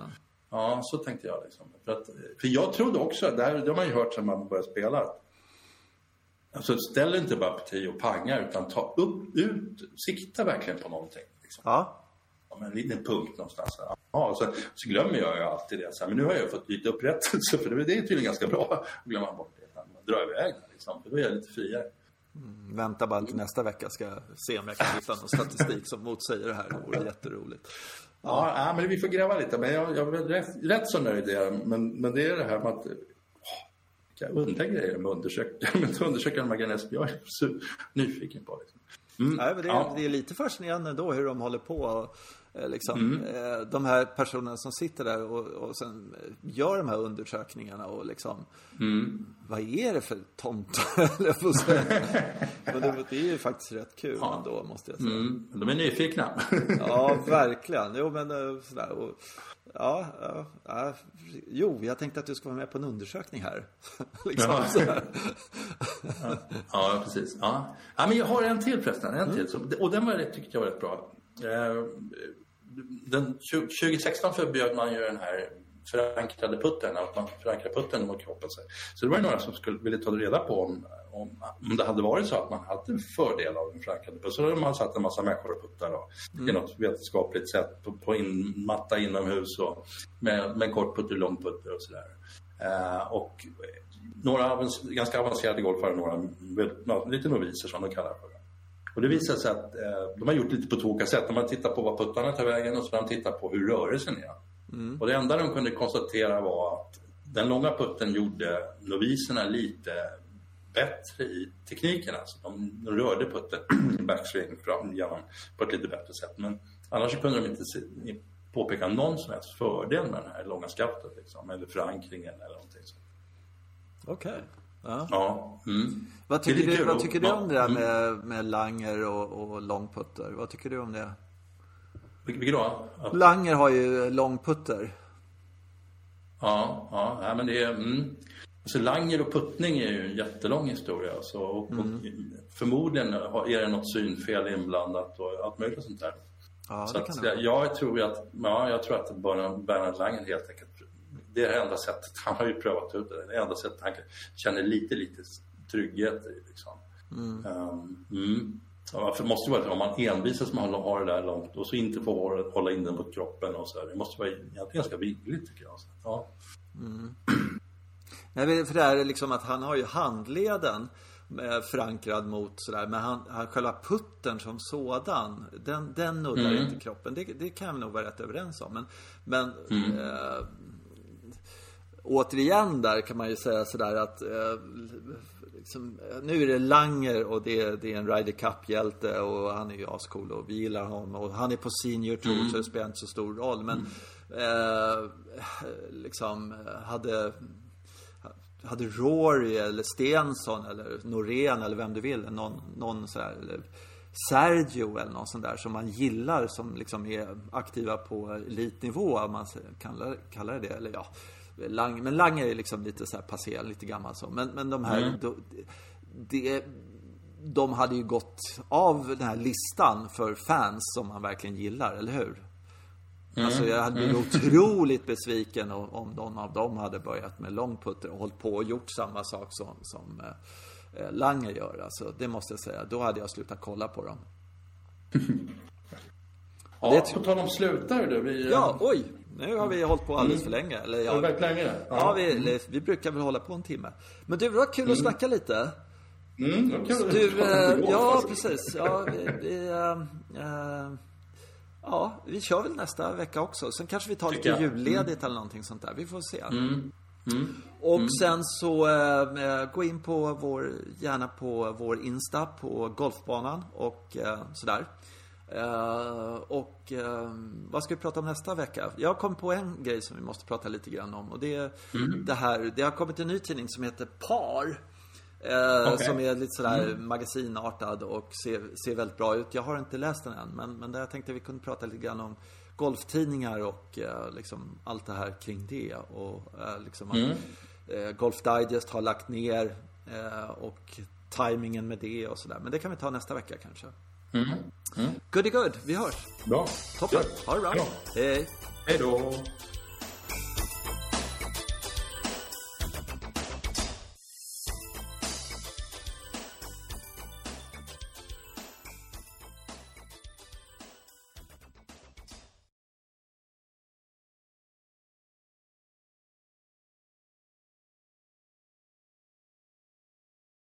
ja. ja, så tänkte jag. Liksom. För, att, för jag trodde också, det, här, det har man ju hört sedan man började spela. Alltså ställ inte bara på tio och panga utan ta upp, ut, sikta verkligen på någonting. Liksom. Ja. Men en liten punkt någonstans. där. Ja, så, så glömmer jag ju alltid det. Så här, men nu har jag fått lite upprättelse för det, det är tydligen ganska bra att glömma bort det. Man drar iväg liksom, då är jag lite friare. Vänta bara till nästa vecka ska jag se om jag kan hitta någon statistik som motsäger det här. Det vore jätteroligt. Ja, ja, men vi får gräva lite. Men jag, jag är rätt, rätt så nöjd är jag. Men, men det är det här med att vilka underliga grejer med undersöka, med de här grejerna som jag är så nyfiken på. Liksom. Mm. Nej, men det, är, ja. det är lite fascinerande ändå hur de håller på. Och, liksom, mm. Eh, de här personerna som sitter där och, och sen gör de här undersökningarna och liksom mm. Vad är det för tomtar? men det, det, är ju faktiskt rätt kul ja. ändå måste jag säga. Mm. De är nyfikna. ja, verkligen. Jo, men eh, sådär. Och, Ja, ja, ja, jo, jag tänkte att du ska vara med på en undersökning här. liksom, ja. ja. ja, precis. Ja. ja, men jag har en till förresten. En till. Mm. Och den var, tyckte jag var rätt bra. Eh, den, 2016 förbjöd man ju den här förankrade putten, att man förankrar putten mot kroppen. Så det var några som skulle vilja ta reda på om, om, om det hade varit så att man hade fördel av en förankrade putt. Så hade man satt en massa människor och puttar då, mm. i något vetenskapligt sätt på, på in, matta inomhus och med, med kort putter, lång putter och sådär. Uh, och några ganska avancerade golfare, några lite noviser som de kallar för det. Och det visar sig att eh, de har gjort lite på två sätt. De har tittat på vad puttarna tar vägen och så har de tittat på hur rörelsen är. Mm. Och det enda de kunde konstatera var att den långa putten gjorde noviserna lite bättre i tekniken. Alltså de, de rörde putten backswing fram genom på ett lite bättre sätt. Men annars kunde de inte se, påpeka någon som helst fördel med den här långa skaftet liksom, eller förankringen eller någonting sånt. Okej. Okay. Ja. ja. Mm. Vad tycker, du, vad tycker du om det där med, med Langer och, och långputter? Vad tycker du om det? Vilket då? Att... Langer har ju långputter. Ja, ja, ja men det är... Mm. Alltså Langer och puttning är ju en jättelång historia. Alltså, och, mm. och förmodligen är det något synfel inblandat och allt möjligt sånt där. Ja, så att, jag, jag, tror att, ja, jag tror att Bernhard Langer helt enkelt det är det enda sättet, han har ju prövat ut det, det enda sättet han känner lite, lite trygghet i. Liksom. Mm. Um, mm. För det måste vara om man envisas med att ha det där långt och så inte får hålla in den mot kroppen och så där. Det måste vara ganska vingligt tycker jag. Så, ja. Mm. Nej, för det är liksom att han har ju handleden eh, förankrad mot sådär. Men han, han, själva putten som sådan, den, den nuddar mm. inte kroppen. Det, det kan vi nog vara rätt överens om. Men, men mm. eh, återigen där kan man ju säga sådär att eh, liksom, nu är det Langer och det, det är en Ryder Cup-hjälte och han är ju ascool och vi gillar honom och han är på Senior Tour mm. så det spelar inte så stor roll. Men mm. eh, liksom hade hade Rory eller Stensson eller Norén eller vem du vill, någon, någon sådär, eller Sergio eller någon sån där som man gillar som liksom är aktiva på elitnivå, om man kan kalla det eller ja. Lang, men Langer är liksom lite så här passé, lite gammal så. Men, men de här, mm. då, det, de hade ju gått av den här listan för fans som man verkligen gillar, eller hur? Mm. Alltså jag hade blivit mm. otroligt besviken om någon av dem hade börjat med långputter och hållit på och gjort samma sak som, som eh, eh, Langer gör. Alltså det måste jag säga. Då hade jag slutat kolla på dem. ja, det på tal om slutar du. Vi, ja, oj. Nu har vi hållit på alldeles för länge. Eller, ja, väldigt länge? Ja, ja vi, vi brukar väl hålla på en timme. Men du, det var kul mm. att snacka lite. Mm, det kul. Du, äh, ja, precis. Ja, vi, vi äh, äh, Ja, vi kör väl nästa vecka också. Sen kanske vi tar lite julledigt mm. eller någonting sånt där. Vi får se. Mm. Mm. Och mm. sen så äh, gå in på vår, gärna på vår Insta på golfbanan och äh, sådär. Uh, och uh, vad ska vi prata om nästa vecka? Jag kom på en grej som vi måste prata lite grann om och det är mm. det här. Det har kommit en ny tidning som heter Par. Uh, okay. Som är lite sådär mm. magasinartad och ser, ser väldigt bra ut. Jag har inte läst den än men, men där jag tänkte vi kunde prata lite grann om golftidningar och liksom allt det här kring det. Och liksom mm. att Golf Digest har lagt ner och tajmingen med det och sådär. Men det kan vi ta nästa vecka kanske. Mm. Mm. Goody good, vi hörs. Bra. Toppen. Ha det bra. bra. Hej. Hej då.